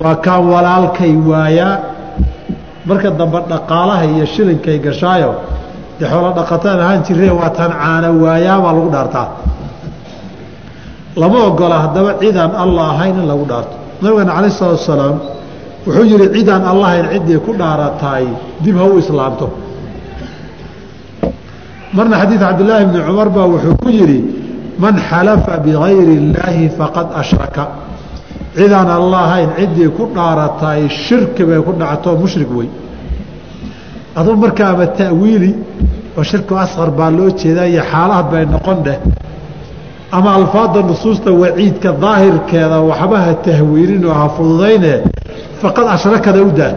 waa kaan walaalkay waayaa marka dambe dhaqaalaha iyo shilinkay gashaayo dee xoolo dhaqataan ahaan jiree waa taan caana waayaa baa lagu dhaartaa. Lama ogola haddaba cidaan alla ahayn in lagu dhaarto. Nabigana calayh salatu asalaam wuxuu yihi cidaan allahayn ciddii ku dhaarataay dib ha u islaamto. Marna xadiid cabdillaahi bni cumar baa wuxuu ku yidhi man xalafa bigayri illaahi faqad ashraka cidaan alla ahayn ciddii ku dhaarataay shirki bay ku dhacto mushrik wey. Aduu marka ama ta'wiili oo shirku asqar baa loo jeedaa iyo xaalahad bay noqon dheh. Ama alfaada nusuusta waciidka daahirkeeda waxba ha tahwiilin oo ha fududayne faqad ashrakada u daa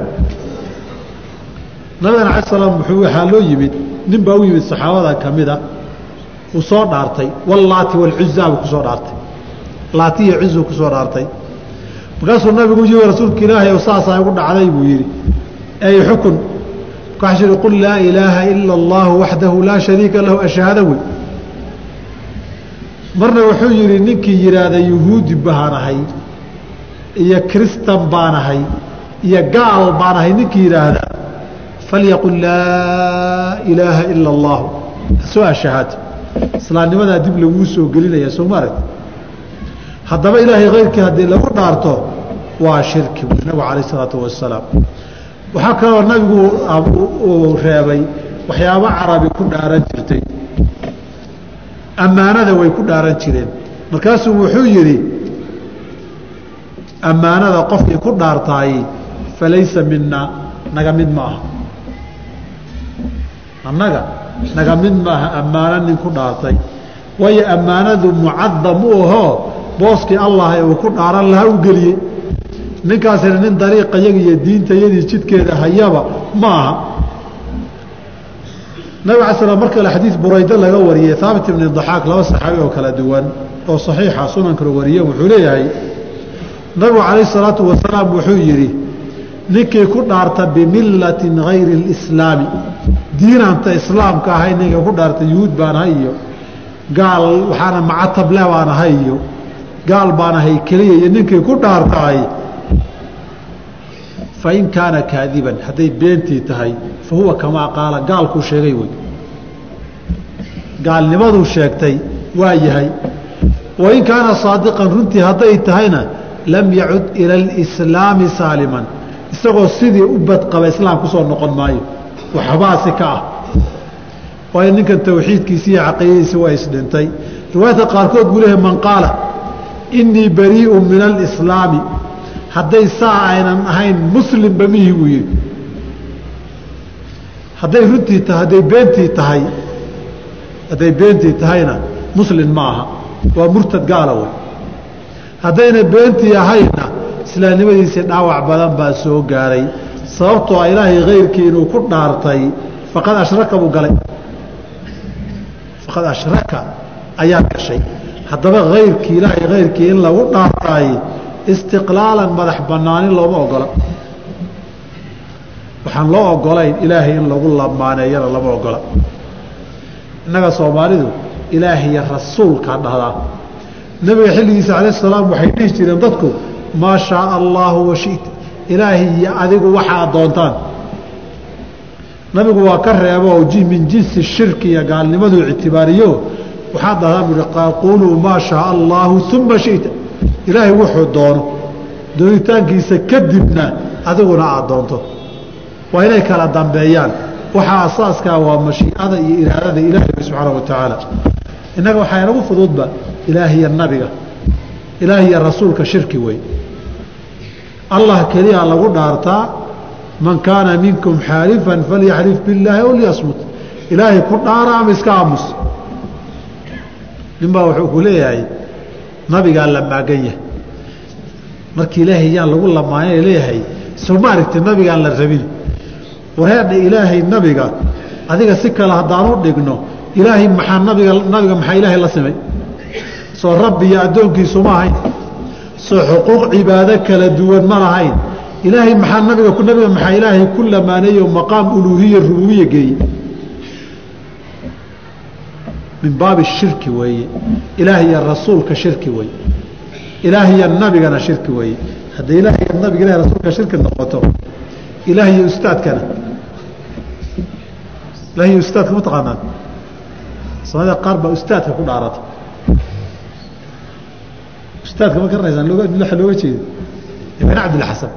nabigana ala slam waxaa loo yimid nin baa u yimid saxaabada ka mida uu soo dhaartay wallaati walcuzaa buu ku soo dhaartay. Laati iyo cuzuu ku soo dhaartay markaasuu nabigu yii rasuulka ilaahay saasaa igu dhacday buu yidhi ay xukun. Markaasuu qul laa ilaaha ila allahu waxdahu laa shariika lahu ashahaada wey. Marna wuxuu yidhi ninkii yidhaahda yuhuudi baan ahay iyo kristan baan ahay iyo gaal baan ahay ninkii yidhaahda falyaqul laa ilaaha ila allahu soo ashahaato islaamnimadaa dib laguu soo gelinaya soo ma aragti haddaba ilaahay kayrkii haddii lagu dhaarto waa shirki bui nabigu calayh isalaatu wasalaam. Waxaa kaloo nabigu uu reebay waxyaabo carabi ku dhaaran jirtay. Ammaanada way ku dhaaran jireen. Markaasuu wuxuu yidhi ammaanada qofkii ku dhaartaay falaysa mina naga mid ma aha. Annaga naga mid maaha ammaano nin ku dhaartay. Waayo ammaanadu mucadam u ahoo booskii allah ee uu ku dhaaran lahaa u geliyey ninkaasina nin dariiqa yaga iyo diinta yadii jidkeeda hayaba ma aha nabig ala slam mar kale xadiid buraydo laga wariyey haabit ibni daxaaq laba saxaabi oo kala duwan oo saxiixa sunankala wariye wuxuu leeyahay nabigu calayh salaatu wasalaam wuxuu yidhi ninkii ku dhaarta bimillatin hayri اlislaami diinanta islaamka ahay ninka ku dhaarta yuhuud baan ahay iyo gaal waxaana macatable baan ahay iyo gaal baan ahay keliya iyo ninkii ku dhaartaay fain kaana kaadiban hadday beentii tahay fa huwa kamaa qaala gaalkuu sheegay wey gaalnimaduu sheegtay waa yahay wain kaana saadiqan runtii hadday tahayna lam yacud ila alislaami saaliman. Isagoo sidii u badqaba islaam ku soo noqon maayo. Waxbaasi ka ah. Waayo ninkan tawxiidkiisi iyo caqiidadiisi waa isdhintay riwaayadka qaarkood buu leeyahay man qaala inii barii'u min alislaami hadday saa aynan ahayn muslimba mihi buu yidhi hadday runtii tahay hadday beentii tahay hadday beentii tahayna muslim ma aha. Waa murtad gaala wey haddayna beentii ahayna islaamnimadiisii dhaawac badan baa soo gaaray. Sababtoo a ilaahay kayrkii inuu ku dhaartay faqad ashraka buu galay. Faqad ashraka ayaa gashay. Haddaba kayrkii ilaahay kayrkii in lagu dhaartaay istiqlaalan madax banaanin looma ogola. Waxaan loo ogolayn ilaahay in lagu lamaaneeyana lama ogola. Innaga soomaalidu ilaahiyo rasuulkaa dhahdaa nabiga xilligiisa calayh salaam waxay dhihi jireen dadku maa shaaa allaahu washita ilaahi iyo adigu waxaad doontaan. Nabigu waa ka reebo min jinsi shirki iyo gaalnimaduu ictibaariyo. Waxaad dhahdaa buui quuluu maa shaaa allaahu uma shita ilaahay wuxuu doono doonitaankiisa kadibna adiguna aad doonto. Waa inay kala dambeeyaan. Waxaa asaaskaa waa mashiicada iyo iraadada ilaahay subxaana wa tacaala innaga waxaa inagu fududba ilaahiyo nabiga. Ilaahiyo rasuulka shirki wey allah keliya lagu dhaartaa man kaana minkum xaalifan falyaxlif billaahi aw ilaahay ku dhaara ama iska aamus. Ninbaa wuxuu ku leeyahay nabigaa la maagan yahay. Markii ilaahay yaan lagu lamaanay leeyahay soo ma aragti nabigaan la rabin? Wareedha ilaahay nabiga adiga si kale haddaanu dhigno ilaahay maxaa nabiga nabiga maxaa ilaahay la simay soo rabbi iyo addoonkiisu ma ahayn. Soo xuquuq cibaado kala duwan ma lahayn. Ilaahay maxaa nabiga nabiga maxaa ilaahay ku lamaaneeyo maqaam uluuhiya rububiya geeyey min baabi shirki weeye. Ilaah rasuulka shirki weeye. Ilaah nabigana shirki weeye. Hadday ilaah nabiga ilahi rasuulka shirki noqoto ilaah ustaadkana. Ilaah ustaadka ma taqaanaan? Soomaalida qaar baa ustaadka ku dhaarata. Ustaadka ma garanaysaan looga looga jeeda ibn cabdilxasan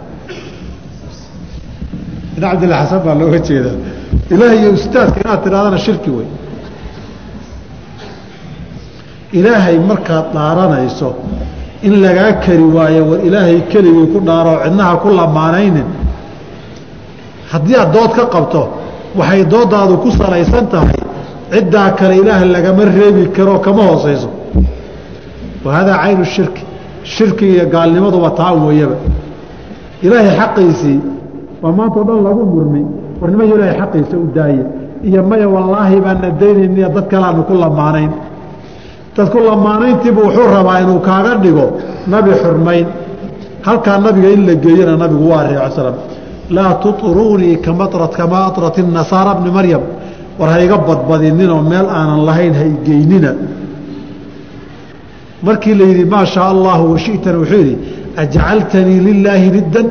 ibn cabdilxasan baa looga jeedaa. Ilaah ustaadka inaad tidhahdana shirki wey ilaahay markaad dhaaranayso in lagaa kari waayo war ilaahay keligii ku dhaaro cidnaha ku lamaanaynin. Haddii aad dood ka qabto waxay doodaadu ku salaysan tahay ciddaa kale ilaah lagama reebi karo kama hooseyso wa haadaa caynu shirki shirkiga iyo gaalnimaduba taa weeyaba ilaahay xaqiisii waa maanta o dhan lagu murmi war nimayo ilaahay xaqiisa u daaye. Iyo maya wallaahi baana daynayniyo dad kaleaanu ku lamaanayn dadku lamaanayntiibu wuxuu rabaa inuu kaaga dhigo nabi xurmayn. Halkaa nabiga in la geeyana nabigu waa reeco slam laa turuunii kamaa atrat nasaara bni maryam. War hayga badbadininoo meel aanan lahayn haygeynina markii la yidhi maa shaa allahu washitana wuxuu yidhi ajcaltanii lilaahi niddan.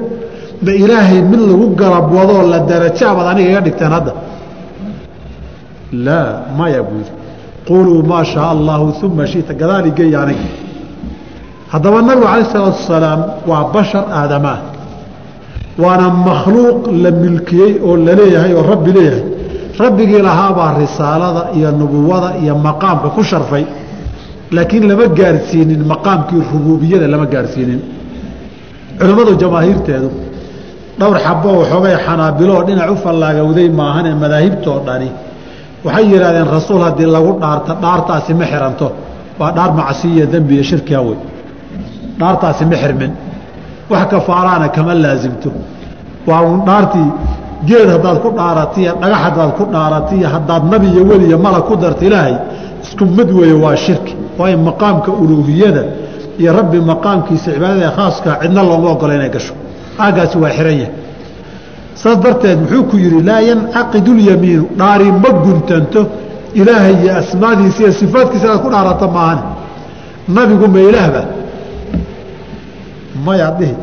Ma ilaahay mid lagu garab wadoo la darajaabaad aniga iga dhigteen hadda. Laa maya buu yidhi quluu maa shaa allahu uma shita gadaali geeya aniga haddaba nabigu calayh isalaatu wasalaam waa bashar aadamaa waana makhluuq la milkiyey oo la leeyahay oo rabbi leeyahay rabbigii lahaabaa risaalada iyo nubuwada iyo maqaamka ku sharfay laakiin lama gaarsiinin maqaamkii rubuubiyada lama gaarsiinin culimmadu jamaahiirteedu dhowr xabo waxoogay xanaabiloo dhinac u fallaagowday maahan ee madaahibtoo dhani waxay yidhahdeen rasuul haddii lagu dhaarta dhaartaasi ma xiranto. Waa dhaar macsiya dembi iyo shirkiga wey dhaartaasi ma xirmin. Wax kafaaraana kama laasimto waa un dhaartii geed haddaad ku dhaaratiyo dhagax haddaad ku dhaaratiyo haddaad nabi iyo weliya mala ku darta ilaahay isku mid weeye waa shirki. Waayo maqaamka uluuhiyada iyo rabbi maqaamkiisa cibaadada khaaskaa cidna looma ogola inay gasho. Aagaasi waa xiran yahay saas darteed muxuu ku yidhi laa yancaqidu lyamiinu dhaari ma guntanto ilaahay iyo asmaadiisa iyo sifaadkiisa inaad ku dhaarata maahane. Nabigu ma ilaahba maya dhihi.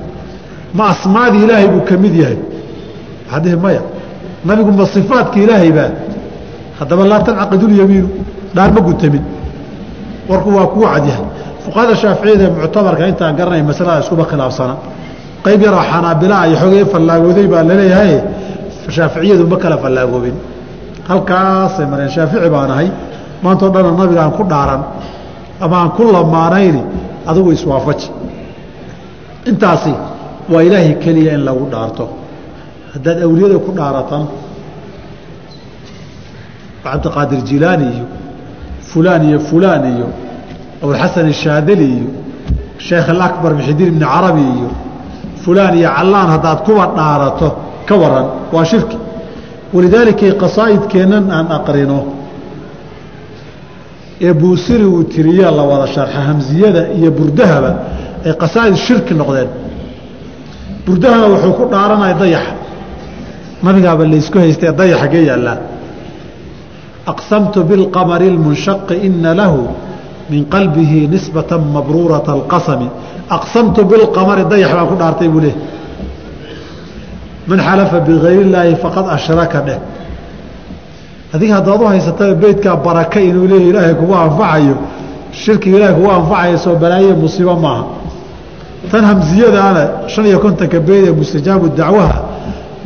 Ma asmaadii ilaahay buu ka mid yahay? Waxaad maya. Nabigu ma sifaadka ilaahaybaa haddaba laa tancaqidu lyamiinu dhaar ma guntamin warku waa kuu cadyahay fuqahada shaaficiyada ee muctabarka intaan garanay masalada iskuba khilaafsana qayb yaroo xanaabilaa iyo xogee fallaagooday baa la leeyahay shaaficiyadu ma kala fallaagoobin halkaasay mareen shaafici baan ahay maantao dhana nabiga aan ku dhaaran ama aan ku lamaanayni adigu iswaafaji. Intaasi waa ilaahay keliya in lagu dhaarto. Haddaad awliyada ku dhaaratan cabdiqaadir jilaani iyo fulaan iyo fulaan iyo abulxasan ashaadili iyo sheekh alabar muxidiin ibni carabi iyo fulaan iyo callaan haddaad kuwa dhaarato ka waran. Waa shirki. Walidaalika qasaa'idkeennan aan aqrino ee buusiri uu tiriya la wada sharxa hamsiyada iyo burdahaba ay qasaa'id shirki noqdeen. Burdahana wuxuu ku dhaaranaya dayaxa nabigaaba laysku haystee dayaxa gee yaallaa aqsamtu bilqamari اlmunshaqi ina lahu min qalbihi nisbata mabruurata اlqasami aqsamtu bilqamari dayax baan ku dhaartay buu leh man xalafa bigayr illaahi faqad ashraka dheh adiga haddaad u haysataba beydkaa baraka inuu leeya ilaahay kugu anfacayo shirkiga ilahay kugu anfacayo soo balaaye musiibo maaha. Tan hamsiyadaana shan iyo kontonka beyd ee mustajaabu dacwaha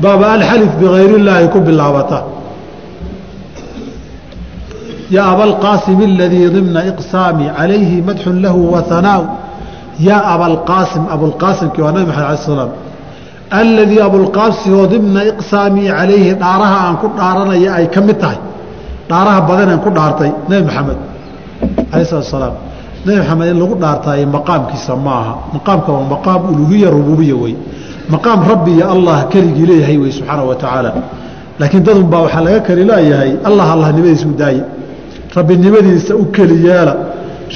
baaba alxalif bigayr illaahi ku bilaabata yaa abalqaasim aladii dimna iqsaami calayhi madxun lahu wahanaa yaa abalqaasim abulqaasimkii waa nabi maxamed ala slam alladii abulqaasim oo dimna iqsaamii calayhi dhaaraha aan ku dhaaranaya ay ka mid tahay dhaaraha badanaan ku dhaartay nebi maxamed alayh salatu salaam nebi maxamed in lagu dhaartaaye maqaamkiisa ma aha maqaamka waa maqaam uluhiya rububiya wey maqaam rabbi iyo allah keligii leeyahay wey subxaanahu wa tacaala laakiin dadun baa waxaa laga kali leeyahay allah allahnimadiisa u daaye rabbinimadiisa u keli yeela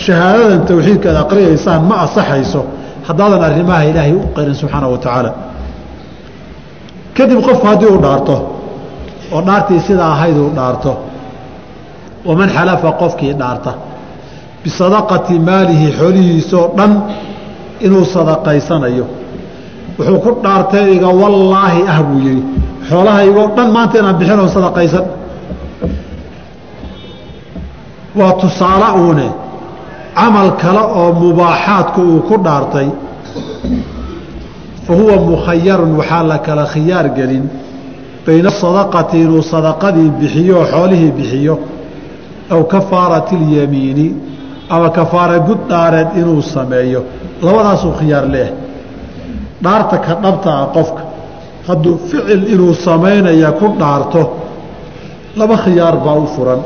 shahaadadan tawxiidka ad aqriyaysaan ma asaxayso haddaadan arrimaha ilaahay u qarin subxaanahu wa tacaala. Kadib qofku haddii uu dhaarto oo dhaartii sidaa ahayd uu dhaarto waman xalafa qofkii dhaarta bisadaqati maalihi xoolihiisoo dhan inuu sadaqaysanayo. Wuxuu ku dhaartay iga wallaahi ah buu yihi xoolahaygoo dhan maanta inaan bixin oo sadaqaysan waa tusaale uune camal kale oo mubaaxaadku uu ku dhaartay. Fa huwa mukhayarun waxaa la kala khiyaar gelin bayna sadaqati inuu sadaqadii bixiyo oo xoolihii bixiyo. Aw kafaarati اlyamiini ama kafaara gud dhaareed inuu sameeyo. Labadaasuu khiyaar leeh dhaarta ka dhabta ah qofka hadduu ficil inuu samaynaya ku dhaarto laba khiyaar baa u furan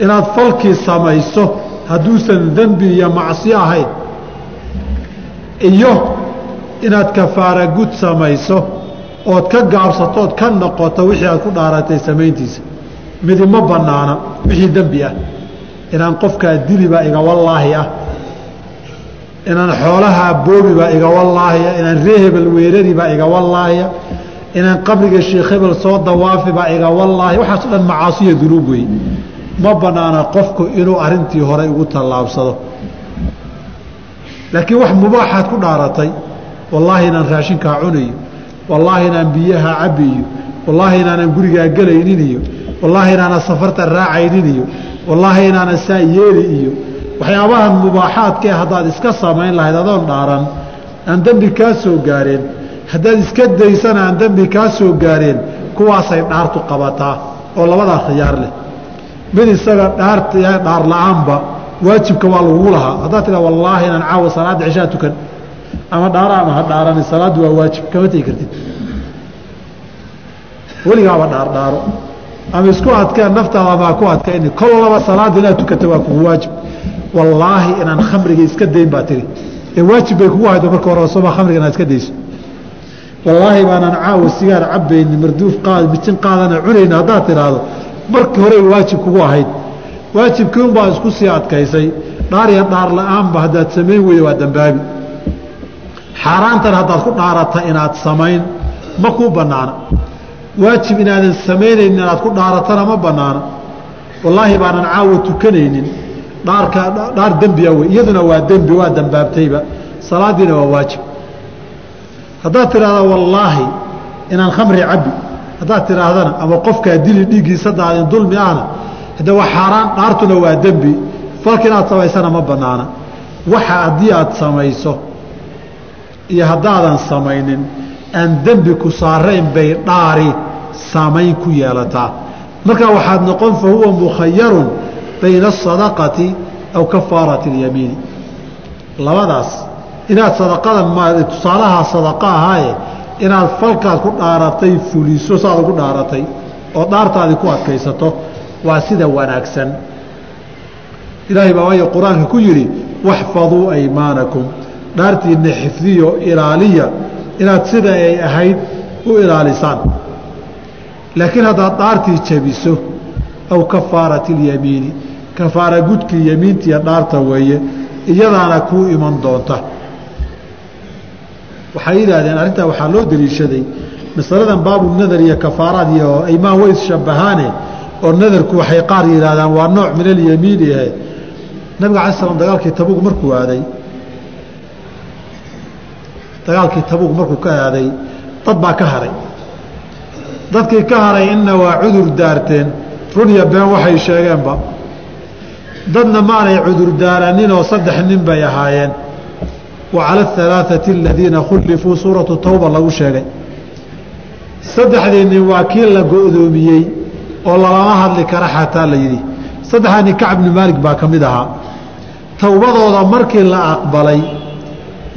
inaad falkii samayso hadduusan dembi iyo macsi ahayn iyo inaad kafaara gud samayso ood ka gaabsato ka noqoto wixii aad ku dhaaratay samayntiisa midi bannaana wixii dembi ah. Inaan qofkaa dilibaa iga wallaahi ah. Inaan xoolahaa boobibaa iga wallaahiya inaan ree hebel weeraribaa iga wallaahia inaan qabriga sheekh hebel soo dawaafibaa iga wallaahi waxaaso dhan macaasiya dunuub wey ma banaana qofku inuu arintii horay ugu tallaabsado. Laakiin wax mubaaxaad ku dhaaratay wallaahi inaan raashinkaa cunayo wallaahi inaan biyaha cabiyo wallaahi inaanan gurigaa gelaynin iyo wallaahi inaanan safarta raacaynin iyo wallaahi inaanan saa yeeli iyo. Waxyaabahan mubaaxaadkae haddaad iska samayn lahayd adoon dhaaran aan dembi kaa soo gaareen. Haddaad iska daysana aan dembi kaa soo gaareen kuwaasay dhaartu qabataa oo labadaa khiyaar leh mid isaga dhaar la'aanba waajibka waa lagugu lahaa. Haddaad tiraa wallaahi inaan caawa salaadda cishaa tukan ama dhaara ama ha dhaarani salaaddu waa waajib. Kama tegi kartid. Weligaaba dhaardhaaro ama isku adkeen naftaada maa ku adkayni kollaba salaadda inaad tukata waa kugu waajib. Wallaahi inaan khamriga iska dayn baa tiri. Ee waajib bay kugu haydo marka hore sooma khamriga inaad iska dayso. Wallaahi baanaan caawa sigaar cabayni marduuf qaad mijin qaadana cunayna haddaad tidhaahdo markii horey waajib kugu ahayd. Waajibkii unbaa isku sii adkaysay. Dhaar iyo dhaar la'aanba haddaad samayn weyda waa dambaabi. Xaaraantan haddaad ku dhaarata inaad samayn ma kuu bannaana. Waajib inaadan samaynaynin inaad ku dhaaratana ma bannaana. Wallaahi baanan caawa tukanaynin. Dhaarka dhaar dembiya wey iyaduna waa dembi waa dambaabtayba. Salaadiina waa waajib. Haddaad tidhaahda wallaahi inaan khamri cabbi haddaad tidhaahdana ama qofkaa dili dhiiggiisa daadin dulmi ahna hade waa xaaraan dhaartuna waa dembi. Falka inaad samaysana ma bannaana. Waxa haddii aad samayso iyo haddaadan samaynin aan dembi ku saarayn bay dhaari saamayn ku yeelataa. Markaa waxaad noqon fa huwa mukhayarun bayna asadaqati aw kafaarati اlyamiini labadaas inaad sadaqadan m tusaalahaa sadaqa ahaaye inaad falkaad ku dhaaratay fuliso saad ugu dhaaratay oo dhaartaadii ku adkaysato waa sida wanaagsan. Ilaahay baa waayo qur'aanka ku yidhi waxfaduu aymaanakum. Dhaartiinna xifdiyo ilaaliya inaad sida ay ahayd u ilaalisaan. Laakiin haddaad dhaartii jabiso aw kafaarati اlyamiini kafaara gudkii yamiintiiyo dhaarta weeye iyadaana kuu iman doonta waxay yidhaahdeen arrintaa waxaa loo daliishaday masaladan baabu nadar iyo kafaaraad iyo aymaan way isshabahaane oo nadarku waxay qaar yidhaahdaan waa nooc min alyamiini ahe nabiga alai slam dagaalkii tabuug markuu aaday dagaalkii tabuug markuu ka aaday dad baa ka haray. Dadkii ka haray inna waa cudur daarteen run iyo been waxay sheegeenba. Dadna maanay cudur daaraninoo saddex nin bay ahaayeen wa cala alaaثati aladiina khullifuu suuratu tawba lagu sheegay saddexdii nin waa kii la go-doomiyey oo lalama hadli kara xataa la yidhi saddexdaa nin kacb bni maalik baa ka mid ahaa towbadooda markii la aqbalay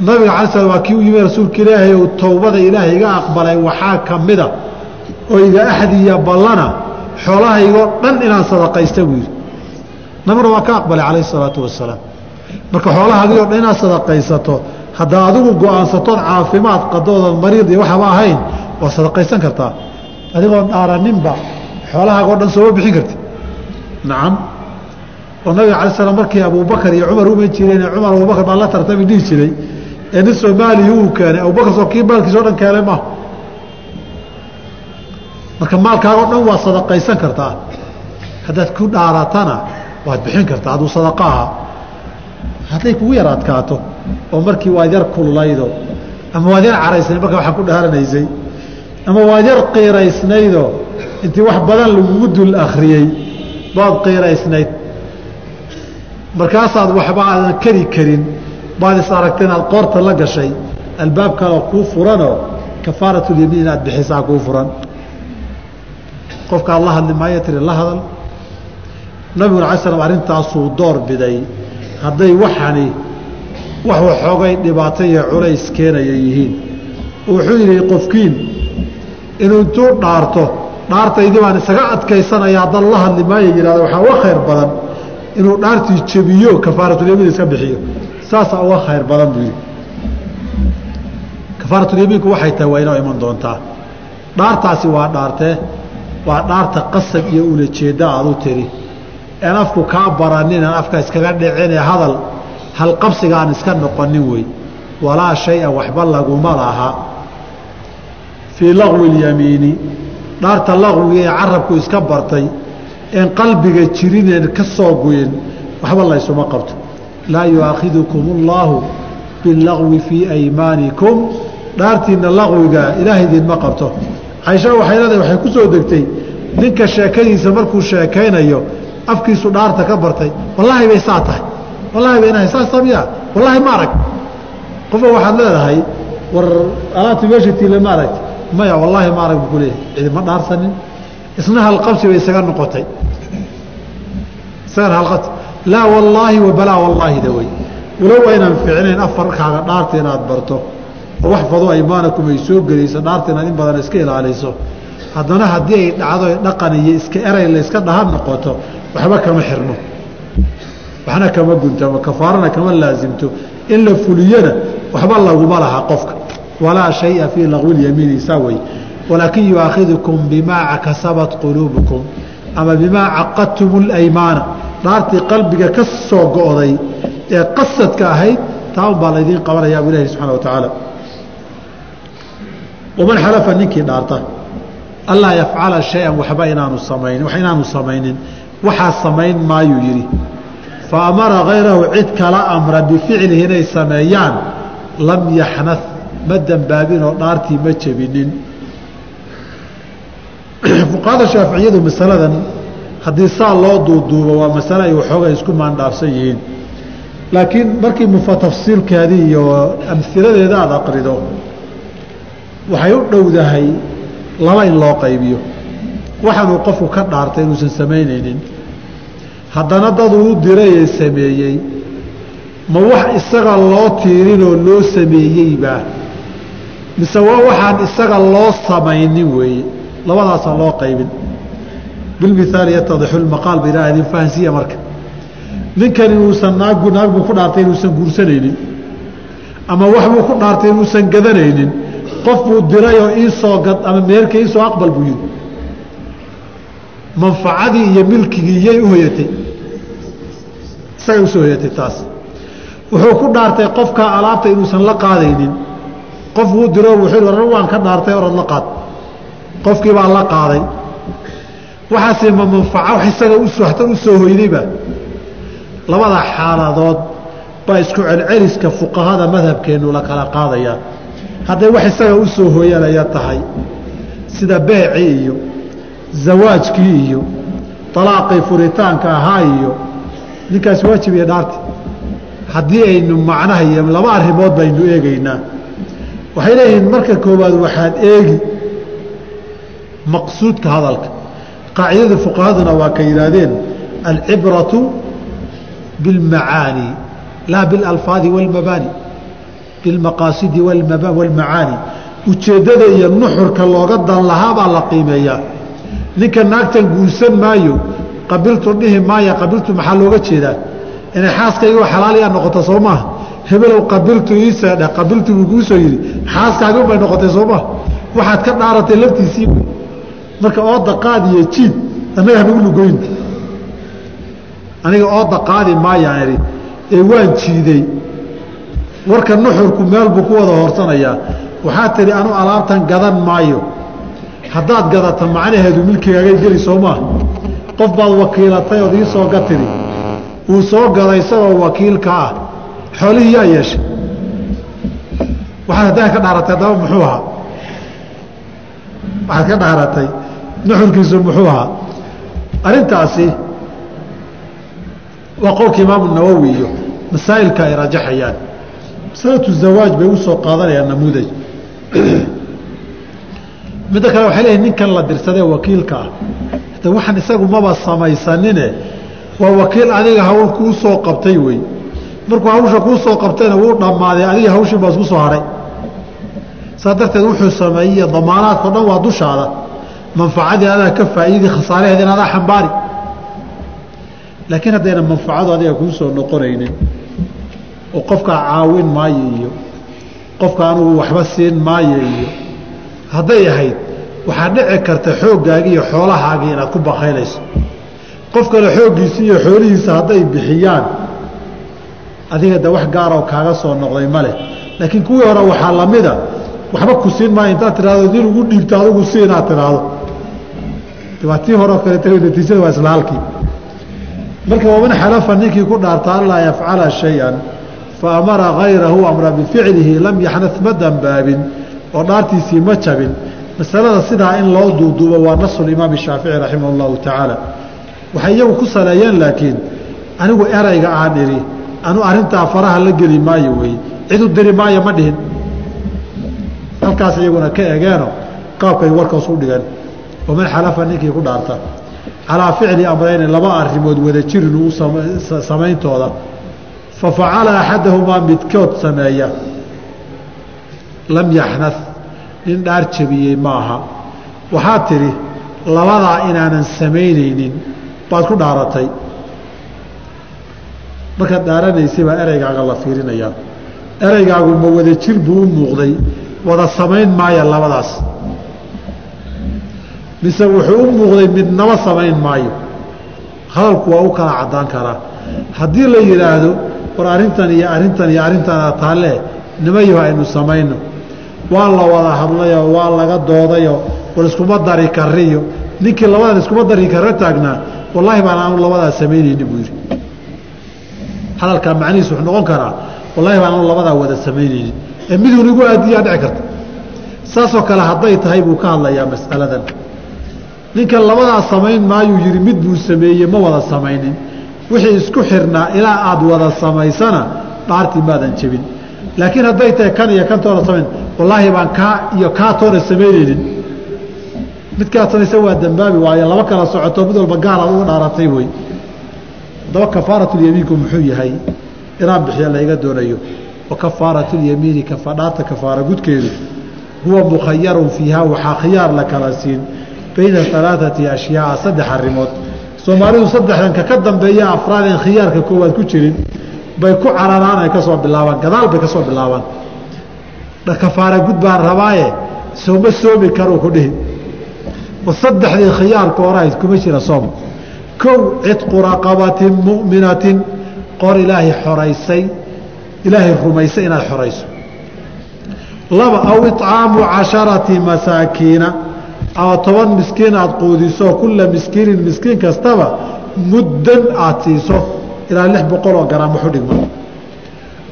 nabiga cala slam waa kii u yimi rasuulka ilaahay ou towbada ilaahay iga aqbalay waxaa ka mida oo iga axdiya ballana xoolahaygoo dhan inaan sadaqaysta buu waa ka aqbalay calayhi isalaatu wasalaam marka xoolahaagii o dhan inaad sadaqaysato haddaa adigu go'aansatood caafimaad qadoodan mariid iyo waxaba ahayn waa sadaqaysan kartaa. Adigoon dhaaraninba xoolahaaga o dhan sooma bixin karti nacam. Oo nabiga cala slam markii abubakar iyo cumar uma jireen cumar abubakar baa la tartami dhihi jiray ee nin soomaaliya uu keenay abubakar kii maalkiisa o dhan keenay maaha marka maalkaaga o dhan waa sadaqaysan kartaa. Haddaad ku dhaaratana waad bixin kartaa hadduu sadaqa ahaa hadday kugu yar adkaato oo markii waad yar kullaydo ama waad yar caraysnayd marka waxaa ku dhaaranaysay ama waad yar qiiraysnaydoo intii wax badan lagugu dul akhriyey baad qiiraysnayd. Markaasaad waxba aadan keri karin baad is aragta inaad qoorta la gashay albaab kaleo kuu furanoo kafaaratulyamiin inaad bixisaa kuu furan. Qofkaad la hadli maayo tiri la hadal. Nabiguna alay slam arrintaasuu door biday hadday waxani wax waxoogay dhibaato iyo culays keenaya yihiin. Wuxuu yidhi qofkiin inuu intuu dhaarto dhaartaydii baan isaga adkaysanaya haddaan la hadli maayo yihahda waxaa uga khayr badan inuu dhaartii jebiyo kafaaratulyamiin iska bixiyo. Saasaa uga khayr badan buu yidhi. Kafaaratulyamiinku waxay tahay waa inoo iman doontaa. Dhaartaasi waa dhaartee waa dhaarta qasab iyo ulajeedda aad u tiri een afku kaa baranin aan afka iskaga dhicine hadal halqabsiga aan iska noqonin wey. Walaa shay-a waxba laguma laha. Fii laqwi اlyamiini dhaarta laqwiga ee carabku iska bartay een qalbiga jirineen ka soo goyin waxba laysuma qabto. Laa yuaakhidukum اllaahu bilagwi fii aymaanikum. Dhaartiina laqwiga ilaahay idinma qabto. Caisha waxay leedahay waxay ku soo degtay ninka sheekadiisa markuu sheekaynayo afkiisu dhaarta ka bartay. Wallaahi bay saa tahay. Wallaahi bay inahay saas samiya wallaahi ma arag. Qofka waxaad leedahay war alaabtii meesha tiile ma aragti. Maya wallaahi ma arag buu ku leeyahay. Cidima dhaarsanin. Isna halqabsi bay isaga noqotay. Isagana halqabsi laa wallaahi wa balaa wallaahida wey. Walow aynan ficnayn afarkaaga dhaarta inaad barto. Oo wax fado aymaanakum ay soo gelayso dhaarta inaad in badan iska ilaaliso haddana haddii ay dhacdo dhaqan iyo iska eray layska dhahan noqoto waxba kama xirno. Waxna kama guntamo kafaarana kama laasimto in la fuliyana waxba laguma laha qofka. Walaa shaya fii laqwilyamiini saa wey walaakin yuaakhidukum bimaa kasabat quluubukum ama bimaa caqadtum اlaymaana dhaartii qalbiga ka soo go'day ee qasadka ahayd taa baa laydiin qabanaya bu ilahi subxana wa tacaala waman xalafa ninkii dhaarta allaa yafcala shay-an waxba inaanu samaynin wax inaanu samaynin waxaa samayn maayuu yidhi. Fa amara hayrahu cid kala amra bificlihi inay sameeyaan lam yaxnad ma dembaabinoo dhaartii ma jebinin. Fuqahada shaaficiyadu masaladan haddii saa loo duuduubo waa masale ay waxoogay isku maandhaafsan yihiin. Laakiin markii mufa iyo amhiladeeda aada aqrido waxay u dhowdahay laba in loo qaybiyo. Waxaanuu qofku ka dhaartay inuusan samaynaynin haddana daduu u dirayee sameeyey. Ma wax isaga loo tiirinoo loo sameeyeybaa mise waa waxaan isaga loo samaynin weeye. Labadaasaa loo qaybin. Bilmithaali yatadixu lmaqaal ba ilaah idin fahansiiya marka. Ninkan inuusan naag buu ku dhaartay inuusan guursanaynin. Ama wax buu ku dhaartay inuusan gadanaynin qof buu dirayoo iisoo gad ama meerka iisoo aqbal buu yidhi. Manfacadii iyo milkigii iyay u hoyatay. Isagay u soo hoyatay taas. Wuxuu ku dhaartay qofkaa alaabta inuusan la qaadaynin. Qof wuu diro wuxuu war waan ka dhaartay orad la qaad. Qofkii baa la qaaday. Waxaase ma manfaco wax isaga uwata u soo labada xaaladood baa isku celceliska fuqahada madhabkeennu la kala qaadayaa hadday wax isaga u soo hooyanaya tahay sida beecii iyo zawaajkii iyo alaaqii furitaanka ahaa iyo ninkaas waajib iyo dhaarti haddii aynu macnaha iyo laba arrimood baynu eegaynaa waxay leeyihiin marka koowaad waxaad eegi maqsuudka hadalka qaacidada fuqahaduna waa ka yidhaahdeen alcibratu biاlmacaani laa biاlalfaadi wاlmabaani bilmaqaasidi wاlmacaani ujeeddada iyo nuxurka looga dan lahaa baa la qiimeeyaa. ninka naagtan guursan maayo qabiltu dhihi maaya qabiltu maxaa looga jeedaa? inay xaaskaygo xalaaliyaa noqota soo maaha hebelow qabiltu iiseedhe qabiltu buu kuu soo yidhi xaaskaagun bay noqotay soo maha waxaad ka dhaaratay laftiisii marka ooda qaad iyo jiid annaga hanagu lugoyn. aniga ooda qaadi maayaan idhi ee waan jiiday warka nuxurku meel buu ku wada horsanayaa waxaa tidhi anu alaabtan gadan maayo. Haddaad gadata macnaheedu milkigaagay geli soo maaha qof baad wakiilatay ood ii soo gatidi wuu soo gaday isagoo wakiilka ah. Xoolihii yaa yeeshay. Waxaad haddaa ka dhaaratay haddaba muxuu ahaa? Waxaad ka dhaaratay. Nuxurkiisu muxuu ahaa? Arrintaasi waa qowlka imaamu nawowi iyo masaa'ilka ay rajaxayaan masalatu zawaaj bay u soo qaadanayaan namuudaj midda kale waxay leeyihiin ninkan la dirsadee wakiilka ah de waxaan isagu maba samaysanine waa wakiil adiga hawl kuu soo qabtay wey markuu hawsha kuu soo qabtayna wuu dhammaaday adiga hawshii baa isku soo haray saa darteed wuxuu sameeyey damaanaadkao dhan waa dushaada manfacadii adaa ka faa'iidi khasaaraheedina adaa xambaari laakiin haddayna manfacadu adiga kuu soo noqonaynin oo qofkaa caawin maayo iyo qofka anugu waxba siin maayo iyo hadday ahayd waxaa dhici karta xooggaagii iyo xoolahaagii inaad ku bakaynayso qof kale xooggiisi iyo xoolihiisa hadday bixiyaan adiga de wax gaaroo kaaga soo noqday ma leh. Laakiin kuwii hore waxaa lamida waxba ku siin maayo intaad tidhahdo nin ugu dhiibto adigu si inaad tidhaahdo. Waa tii horeo kaleeta natiijada waa isla halkii marka waman xalafa ninkii ku dhaarta anlaa yafcala shay-an fa amara hayrahu amra bificlihi lam yaxnad ma dambaabin oo dhaartiisii ma jabin. Masalada sidaa in loo duuduubo waa nasu imaam shaafici raximah اllahu tacaala. Waxay iyagu ku saleeyeen laakiin anigu erayga aan idhi anu arintaa faraha la geli maayo weeye cidu diri maayo ma dhihin. Halkaas iyaguna ka egeeno qaabkay warkaas u dhigan. Waman xalafa ninkii ku dhaarta. Calaa ficli amrayni laba arimood wada uu samayntooda fa facala axadahumaa midkood sameeya lam yaxnad nin dhaar jabiyey maaha. Waxaad tidhi labadaa inaanan samaynaynin baad ku dhaaratay. Markaad dhaaranaysay baa ereygaaga la fiirinayaa. Ereygaagu ma wada jir buu u muuqday wada samayn maaya labadaas. Mise wuxuu u muuqday midnaba samayn maayo. Hadalku waa u kala caddaan karaa. Haddii la yidhaahdo war arrintan iyo arrintan iyo arrintaana taalle nimayo aynu samayno. Waa la wada hadlayoo waa laga doodayoo war iskuma dari kariyo ninkii labadan iskuma dari kara taagnaa wallaahi baan aanu labadaa samaynayni buu yidhi. Hadalkaa macnihiis wuxuu noqon karaa wallaahi baan aanu labadaa wada samaynaynin. Ee miduun igu aadiyaa dhici karta saasoo kale hadday tahay buu ka hadlayaa mas'aladan. Ninka labadaa samayn maayuu yidhi mid buu sameeyey ma wada samaynin wixii isku xirnaa ilaa aad wada samaysana dhaartii maadan jebin. Laakiin hadday tahay kan iyo kan toona samayn wallaahi baan kaa iyo kaa toona samaynaynin midkaad samaysa waa dambaabi waayo laba kala socoto mid walba gaar aad uga dhaaratay wey haddaba kafaaratulyamiinku muxuu yahay? Inaan bixiya layga doonayo. Wa kafaaratulyamiini dhaarta kafaara gudkeedu huwa mukhayarun fiiha waxaa khiyaar la kala siin. Bayna alaaثati ashyaaa saddex arimood soomaalidu saddexdanka ka dambeeya afraadeen khiyaarka koowaad ku jirin bay ku cararaan ay ka soo bilaabaan gadaal bay ka soo bilaabaan. Kafaara gud baan rabaaye sooma soomi karuu ku dhihi. Saddexdii khiyaarka horahayd kuma jira soom. Kow cidqu raqabatin mu'minatin qor ilaahay xoraysay ilaahay rumaysay inaad xorayso. Laba aw icaamu casharati masaakiina ama toban miskiin aad quudiso kulla miskiinin miskiin kastaba muddan aad siiso ilaa lix boqol oo garaam waxu dhigma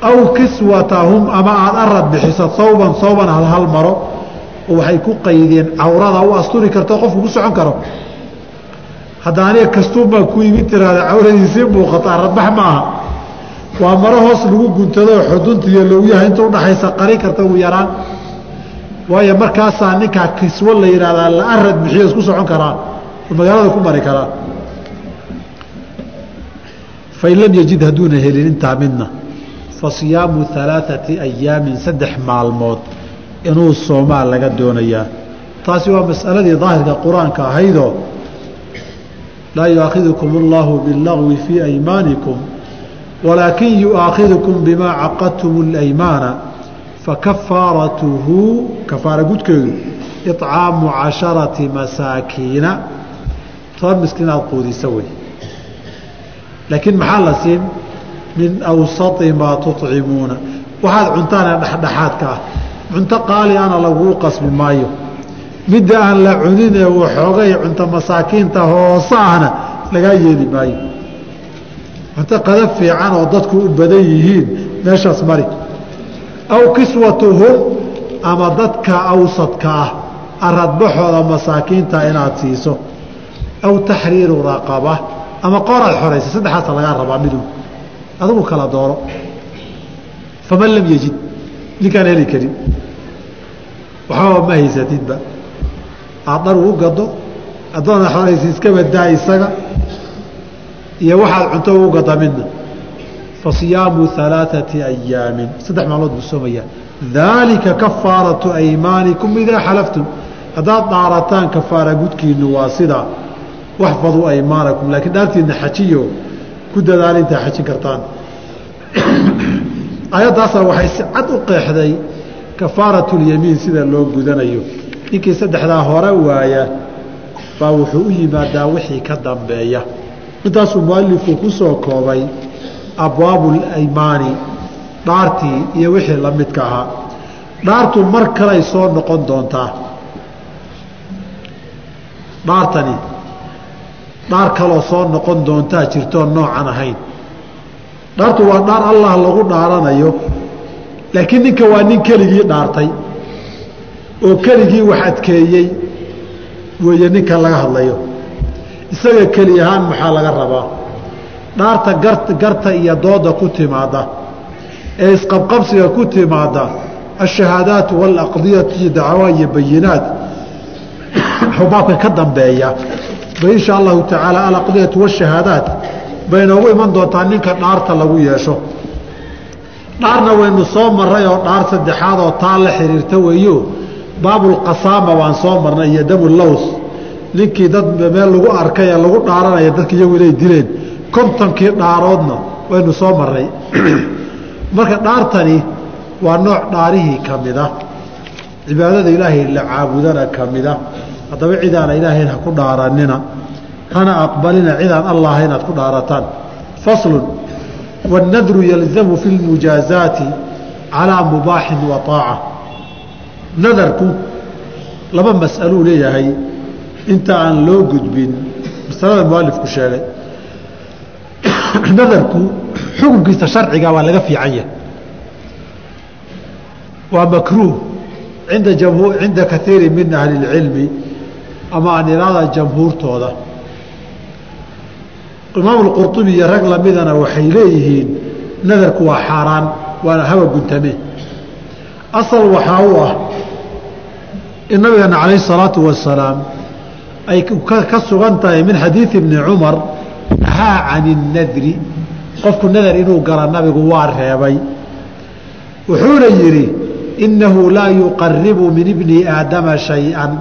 aw kiswatahum ama aada arad bixiso sawban sawban halhal maro waxay ku qaydeen cawrada u asturi karto qofku ku socon karo hadda aniga kastuumaa ku imin tiraada cawradiisii muuqata aradbax ma aha waa maro hoos lagu guntadoo xudunta iyo lowyaha inta udhaxaysa qari karta ugu yaraan waayo markaasaa ninkaa kiswo la yidhahdaa la arad bixiyo isku socon karaa oo magaalada ku mari karaa fain lam yajid hadduuna helin intaa midna fa siyaamu alaaثati ayaamin saddex maalmood inuu soomaa laga doonayaa taasi waa masaladii daahirka qur-aanka ahaydoo laa yuaakhidukum اllahu biاllagwi fii aymaanikum walaakin yuaakhidukum bimaa caqadtum اlaymaana fakafaaratuhu kafaara gudkeedu iطcaamu casharati masaakiina toban miskiin aad quudisa wey laakiin maxaa la siin min awsati maa tuطcimuuna waxaad cuntaana dhexdhexaadka ah cunto qaali ana laguu qasbi maayo midda aan la cunin ee waxoogay cunto masaakiinta hoose ahna lagaa yeeli maayo cunto qadab fiican oo dadku u badan yihiin meeshaas mari aw kiswatuhum ama dadka awsadka ah aradbaxooda masaakiinta inaad siiso. Aw taxriiru raqaba ama qooraad xoraysa saddexaasa lagaa rabaa midu adigu kala dooro. Faman lam yejid ninkaan heli karin. Waxbaba ma haysatidba. Aad dhar ugu gado addoona xoraysa iska badaa isaga iyo waxaad cunto ugu gada midna fa siyaamu alaaثati ayaamin saddex maalmood buu soomayaa. Daalika kafaaratu aymaanikum idaa xalaftum. Haddaad dhaarataan kafaara gudkiinu waa sidaa waxfaduu aymaanakum laakiin dhaartiina xajiyo ku dadaala intaa xajin kartaan. Ayaddaasna waxay si cad u qeexday kafaaratulyamiin sida loo gudanayo. Ninkii saddexdaa hore waaya baa wuxuu u yimaadaa wixii ka dambeeya. Intaasuu mualifku ku soo koobay abwaabu alaymaani dhaartii iyo wixii la midka ahaa. Dhaartu mar kaley soo noqon doontaa. Dhaartani dhaar kaloo soo noqon doontaa jirtoo noocan ahayn. Dhaartu waa dhaar allah lagu dhaaranayo laakiin ninka waa nin keligii dhaartay oo keligii wax adkeeyey weeye ninka laga hadlayo. Isaga keli ahaan maxaa laga rabaa dhaarta gar garta iyo dooda ku timaada ee isqabqabsiga ku timaada ashahaadaat waalaqdiyatu iyo dacwa iyo bayinaat xubaabka ka dambeeya. Ba insha allahu tacaala alaqdiyatu washahaadaat bay noogu iman doontaa ninka dhaarta lagu yeesho. Dhaarna waynu soo maray oo dhaar saddexaad oo taa la xiriirta weeyo. Baabulqasaama waan soo marnay iyo damulaws ninkii dad meel lagu arkay ee lagu dhaaranaya dadka iyagu inay dileen kontonkii dhaaroodna waynu soo marnay marka dhaartani waa nooc dhaarihii ka mida cibaadada ilaahay la caabudana ka mida haddaba cidaana ilaahayn ha ku dhaaranina. Hana aqbalina cidaan allah inaad ku dhaarataan. Faslun waannadru yalzamu fi lmujaazaati calaa mubaaxin wa aaca nadarku laba mas'aluu leeyahay. Inta aan loo gudbin masalada mualifku sheegay nadarku xukunkiisa sharciga waa laga fiican yahay waa makruuh inda cinda kaiiri min ahli اlcilmi ama aan iraada jamhuurtooda imaam اqurطubi iyo rag lamidana waxay leeyihiin nadarku waa xaaraan waana hawa guntame asal waxaa u ah in nabigeena calayh الsalaatu wasalaam ay ka sugan tahay min xadiidi ibni cumar nahaa can الnadri qofku nadar inuu gala nabigu waa reebay. Wuxuuna yidhi inahu laa yuqaribu min ibni aadama shay-an.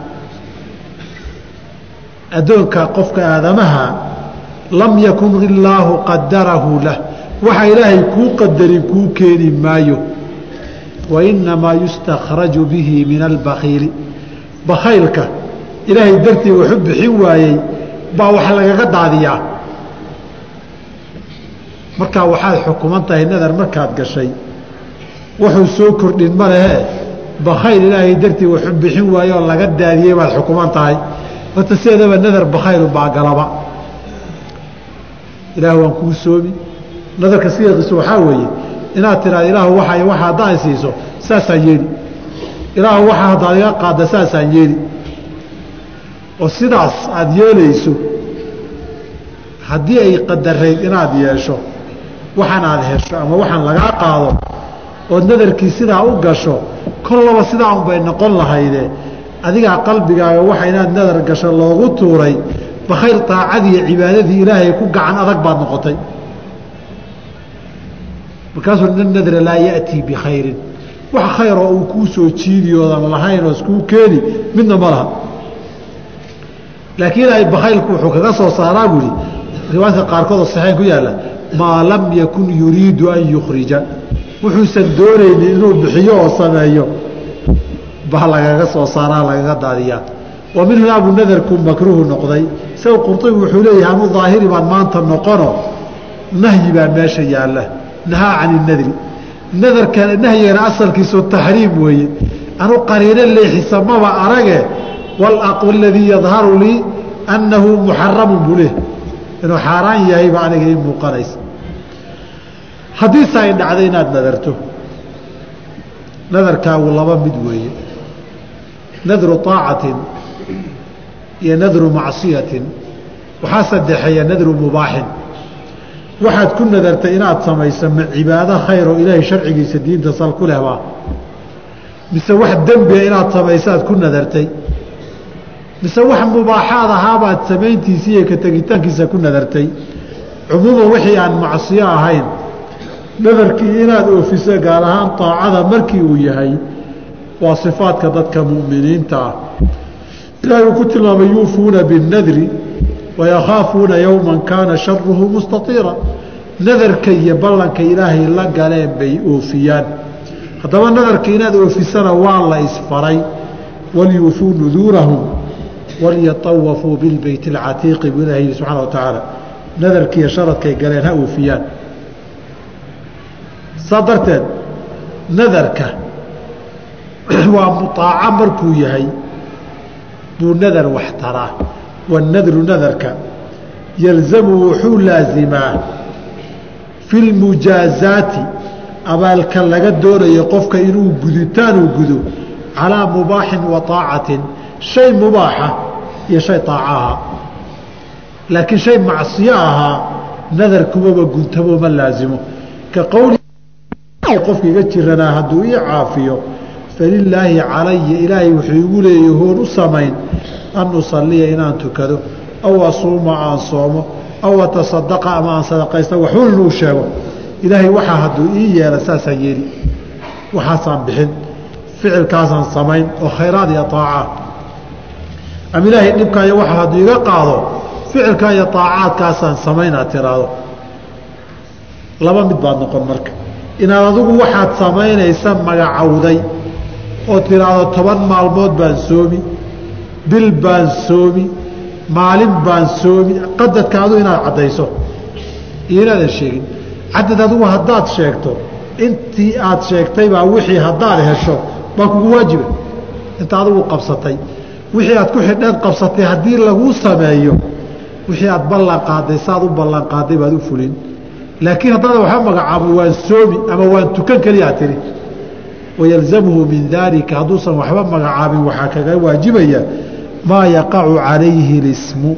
Addoonka qofka aadamaha lam yakun illaahu qadarahu lah. Waxa ilaahay kuu qadarin kuu keeni maayo. Wa yustakhraju bihi min albakiili bakaylka ilaahay dartii waxu bixin waayey baa wax lagaga daadiyaa markaa waxaad xukuman tahay nadar markaad gashay wuxuu soo kordhin ma lehee bakayl ilaahay dartii waxu bixin waaye oo laga daadiyey baad xukuman tahay. Horta sideedaba nadar bakaylu baagalaba ilaah waan kuu soomi nadarka sideeqiisu waxaa weeye inaad tiraada ilaahu waa waxa haddaan siiso saasaan yeeli. Ilaahu waxa haddaad iga qaadda saasaan yeeli. Oo sidaas aada yeelayso haddii ay qadarayd inaad yeesho waxaan aad hesho ama waxaan lagaa qaado ood nadarkii sidaa u gasho kollaba sidaa unbay noqon lahayde. Adigaa qalbigaaga waxa inaad nadar gasho loogu tuuray bakayr taacadii cibaadadii ilaahay ku gacan adag baad noqotay. Markaasuu nadra laa yaأtii bikhayrin. Wax khayroo uu kuu soo jiidiyoodan lahayn oo iskuu keeni midna ma laha. Laakiin ay bakaylku wuxuu kaga soo saaraa buuhi riwaayadka qaarkood oo saxeen ku yaalla maa lam yakun yuriidu an yukhrija. Wuxuusan doonaynin inuu bixiyo oo sameeyo. Baa lagaga soo saaraa lagaga daadiyaa. Wa min hunaa buu nadarku makruuhu noqday. Isaga qurطubi wuxuu leeyahay anu daahiri baan maanta noqono. Nahyi baa meesha yaalla. Nahaa can inadri nadarka nahyigana asalkiisu taxriim weeye. Anu qariino leexisa maba arage. Waladii yadharu lii annahu muxaramun buu leehay inuu xaaraan yahayba aniga ii muuqanaysa haddiise ay dhacdo inaad nadarto nadarkaagu laba mid weeye. Nadru طaacatin iyo nadru macصiyatin waxaa sadexeeya nadru mubaaxin. Waxaad ku nadartay inaad samayso ma cibaado khayr oo ilaahay sharcigiisa diinta sal ku lehbaa. Mise wax dembia inaad samayso aad ku nadartay. Mise wax mubaaxaad ahaabaad samayntiisa iyo ka tegitaankiisa ku nadartay. Cumuuman wixii aan macsiyo ahayn nadarkii inaad oofiso gaar ahaan taacada markii uu yahay waa sifaadka dadka mu'miniinta ah. Ilaahay uu ku tilmaamay yuufuuna binnadri wayakhaafuuna yowman kaana sharuhu mustatiira. Nadarka iyo ballanka ilaahay la galeen bay oofiyaan. Haddaba nadarka inaad oofisana waa la isfaray. Walyuufuu nuduurahum walyatawafuu bilbeyt alcatiiqi buu ilaha yihi subxana wa tacaala nadarkiiyo sharadkay galeen ha oofiyaan saa darteed nadarka waa muaaco markuu yahay buu nadar wax taraa. Wanadru nadarka yalzamu wuxuu laasimaa fi lmujaazaati abaalka laga doonayo qofka inuu guditaan uu gudo calaa mubaaxin wa shay mubaaxa iyo shay aaca ahaa. Laakiin shay macsiyo ahaa nadar kumaba guntamo ma laasimo ka qofka iga jiranaa hadduu ii caafiyo falilaahi calaya ilaahay wuxuu igu leeyay hoon u samayn an usaliya inaan tukado aw asuuma aan soomo aw atasadaqa ama aan sadaqaysta waxuun inuu sheego. Ilaahay waxaa hadduu ii yeela saasaan yeeli waxaasaan bixin ficilkaasaan samayn oo khayraad iyo aaca ama ilaahay dhibkaayo waxa hadduu iga qaado ficilkaa iyo aacaadkaasaan samayn aad laba mid baad noqon marka inaad adigu waxaad samaynaysa magacowday oo tiraahdo toban maalmood baan soomi bil baan soomi maalin baan soomi qadadka adu inaad caddayso. Iyo inaadan sheegin cadad adigu haddaad sheegto intii aad sheegtaybaa wixii haddaad hesho baa kugu waajiba. Inta adigu qabsatay wixii aad ku xidheed qabsatay haddii laguu sameeyo wixii aad ballan qaaday saad u ballan qaaday baad u fulin laakiin haddaada waxaa magacaabay waan soomi ama waan tukan keliyaa tiri wayalzamhu min daalika hadduusan waxba magacaabin waxaa kaga waajibaya maa yaqacu calayhi lismu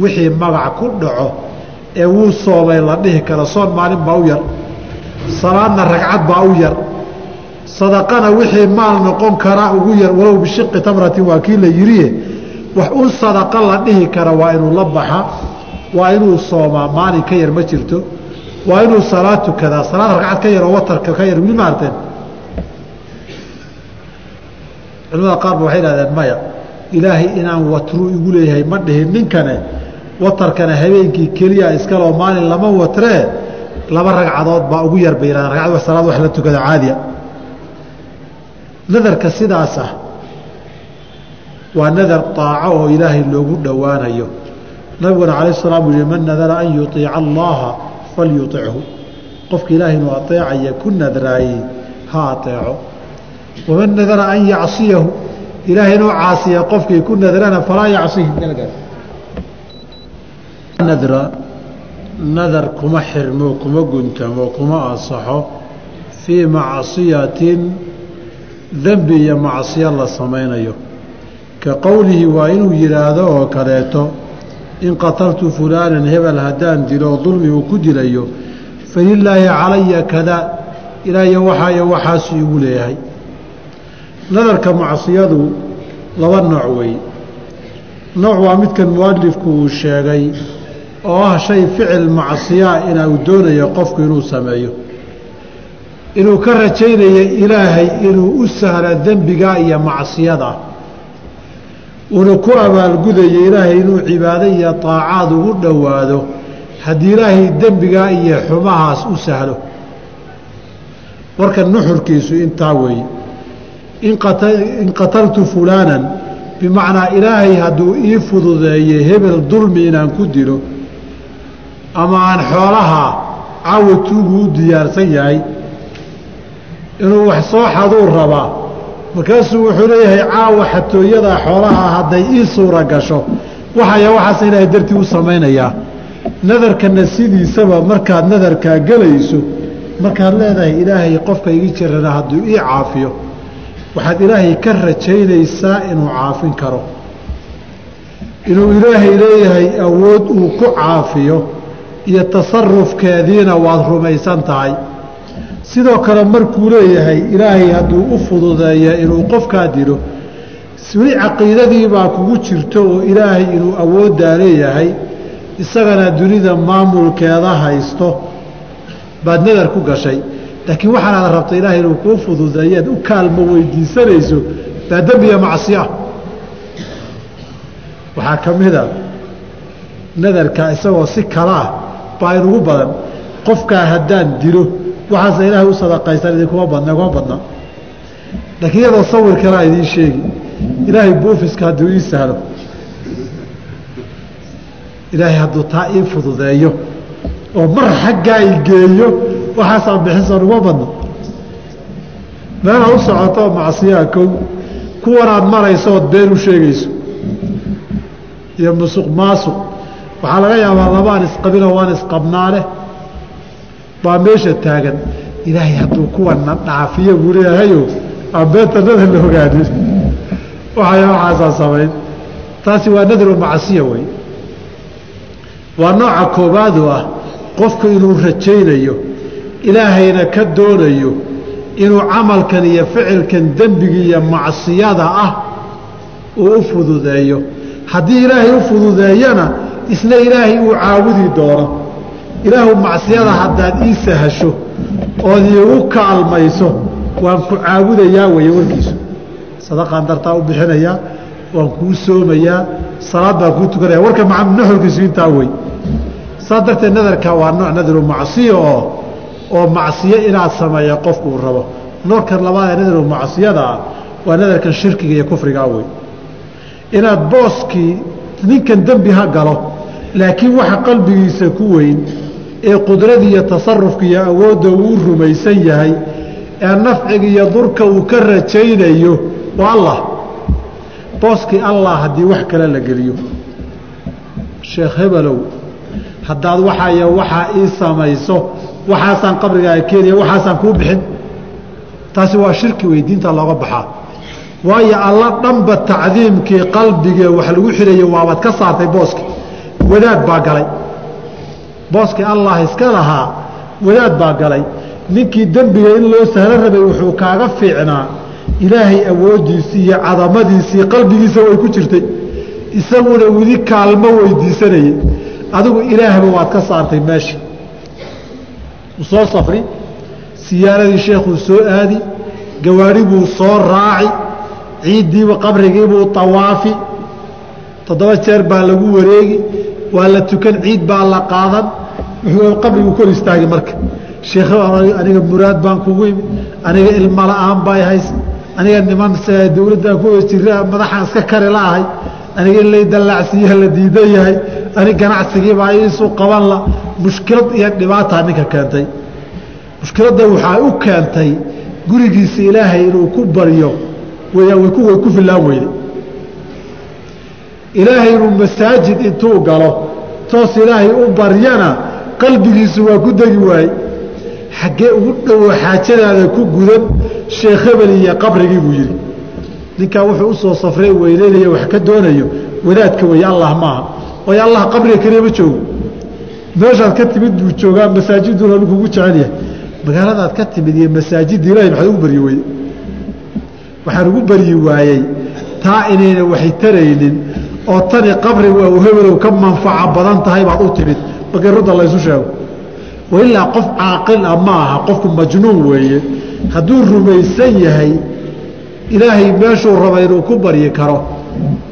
wixii magac ku dhaco ee wuu soomay la dhihi karo soon maalin baa u yar salaadna ragcad baa u yar sadaqana wixii maal noqon kara ugu yar walow bishiqi tamratin waa kii la yiriye wax un sadaqa la dhihi kara waa inuu la baxa waa inuu soomaa maalin ka yar ma jirto waa inuu salaad tukadaa. Salaad ragcad ka yar oo watarka ka yar wili ma arteen culimada qaar ba waxay dhahdeen maya ilaahay inaan watru igu leeyahay ma dhihin. Ninkane watarkana habeenkii keliya iskaloo maalin lama watree. Laba ragcadood baa ugu yar bay yidhahdeen. Ragcad salaad wax la tukada caadiya. Nadarka sidaas ah waa nadar aaco oo ilaahay loogu dhowaanayo. Nabiguna calayh salaam yihi man nadara an yuiica allaha falyuichu qofka ilaahay inuu aeecaya ku nadraayey ha aeeco waman nadara an yacsiyahu. Ilaahay inuu caasiya qofkii ku nadrana falaa yacsihi. Nadra nadar kuma xirmo kuma guntamo kuma asaxo fii macsiyatin dembi iyo macsiyo la samaynayo. Ka qowlihi waa inuu yidhaahdo oo kaleeto in qataltu fulaanan hebel haddaan dilo dulmi uu ku dilayo falilaahi calaya kadaa ilaahiyo waxaayo waxaasu igu leeyahay. Nadarka macsiyadu laba nooc weeye nooc waa midkan mualifku uu sheegay oo ah shay ficil macsiyaa inaa uu doonayo qofku inuu sameeyo. Inuu ka rajaynayo ilaahay inuu u sahla dembigaa iyo macsiyada uuna ku abaalgudayo ilaahay inuu cibaado iyo taacaad ugu dhowaado haddii ilaahay dembigaa iyo xumahaas u sahlo. Warka nuxurkiisu intaa weeye in qataltu fulaanan bimacnaa ilaahay hadduu ii fududeeye hebel dulmi inaan ku dilo ama aan xoolaha caawa tuugu u diyaarsan yahay inuu wax soo xaduu rabaa markaasuu wuxuu leeyahay caawa xatooyadaa xoolaha hadday ii suura gasho. Waxaya waxaas ilaahay dartii u samaynayaa. Nadarkana sidiisaba markaad nadarkaa gelayso markaad leedahay ilaahay qofka igi jirana hadduu ii caafiyo. Waxaad ilaahay ka rajaynaysaa inuu caafin karo. Inuu ilaahay leeyahay awood uu ku caafiyo iyo tasarufkeediina waad rumaysan tahay sidoo kale markuu leeyahay ilaahay hadduu u fududeeya inuu qofkaa dilo weli caqiidadii baa kugu jirto oo ilaahay inuu awooddaa leeyahay isagana dunida maamulkeeda haysto baad nadar ku gashay. Laakiin waxaanaad rabta ilaahay inuu kuu fududeeyaad u kaalmo weydiisanayso baa dembiya macsiya. Waxaa ka mida nadarka isagoo si kala ah baa inugu badan qofkaa haddaan dilo waxaase ilaahay u sadaqaysan idinkuma badna kuma badna. Laakiin iyadoo sawir kalaa idiin sheegi ilaahay buufiska hadduu ii sahlo ilaahay hadduu taa ii fududeeyo oo mar xaggaa i geeyo waxaasaan bixinsan uma badno meelaad u socotoo macsiyaa kow kuwanaad marayso ood been u sheegayso. Iyo musuq maasuq waxaa laga yaabaa labaan isqabinoo waan isqabnaa baa meesha taagan. Ilaahay hadduu kuwana dhaafiyo buu leeyahayo. Aan beentanada la ogaanin waxaasaa samayn taasi waa nadru macsiya wey. Waa nooca koobaad oo ah qofku inuu rajaynayo ilaahayna ka doonayo inuu camalkan iyo ficilkan dembiga iyo macsiyada ah uu u fududeeyo. Haddii ilaahay u fududeeyana isna ilaahay uu caabudi doono ilaahu macsiyada haddaad ii sahasho ood iigu kaalmayso waan ku caabudayaa weeye warkiisu. Sadaqaan dartaa u bixinayaa waan kuu soomayaa salaad baan kuu tukanaya warka naxolkiisu intaa wey saas darteed nadarka waa nooc nadaru macsiyo oo oo macsiyo inaad sameeya qofku uu rabo. Noorkan labaad ee nadaru macsiyada ah waa nadarkan shirkiga iyo kufrigaa wey inaad booskii ninkan dembi ha galo laakiin waxa qalbigiisa ku weyn ee qudradii iyo tasarufka iyo awoodda uu rumaysan yahay ee nafciga iyo durka uu ka rajaynayo waa allah. Booskii allah haddii wax kale la geliyo. Sheekh hebelow haddaad waxaaya waxaa ii samayso waxaasaan qabrigaaga keenaya waxaasaan kuu bixin. Taasi waa shirki wey diinta looga baxaa. Waayo alla dhanba tacdiimkii qalbigee wax lagu xidhayo waabaad ka saartay booski wadaad baa galay booskii allah iska lahaa wadaad baa galay. Ninkii dembiga in loo sahlo rabay wuxuu kaaga fiicnaa. Ilaahay awooddiisii iyo cadamadiisii qalbigiisa way ku jirtay. Isaguna weli kaalmo weydiisanayay. Adigu ilaahba waad ka saartay meesha soo safri. Siyaaradii sheekhuu soo aadi. Gawaadhi buu soo raaci. Ciiddiiba qabrigiibuu tawaafi. Toddoba jeer baa lagu wareegi waa la tukan ciid baa la qaadan. Wuxuu qabriguu kor istaagi marka. Sheekh aniga muraad baan kugu imi aniga ilmo la'aan bay haysa aniga niman dowladdan ku jira madaxaan iska kari laahay aniga in lay dallacsiiya la diidan yahay. Anig ganacsigiibaa iisu qaban la. Mushkilad iyo dhibaataa ninka keentay. Mushkiladda waxaa u keentay gurigiisa ilaahay inuu ku baryo way ku filaan weyday ilaahay inuu masaajid intuu galo toos ilaahay u baryana qalbigiisu waa ku degi waaye xaggee ugu dhowo xaajadaada ku gudan sheekh iyo qabrigii buu yidhi. Ninkaa wuxuu u soo safray weyneynaya wax ka doonayo wadaadka weeye allah maaha waayo allah qabriga keliya ma joogo. Meeshaad ka timid buu joogaa masaajiduna kugu jecel yahay. Magaaladaad ka timid iyo masaajidda ilahay maxaad ugu baryi weyde waxaan ugu baryi waayey taa inayna waxay taraynin oo tani qabrigu au hebelow ka manfaco badan tahay baad u timid. Markii rudda laysu sheego. Wailaa qof caaqil ah ma aha qofku majnuun weeye. Hadduu rumaysan yahay ilaahay meeshuu raba inuu ku baryi karo.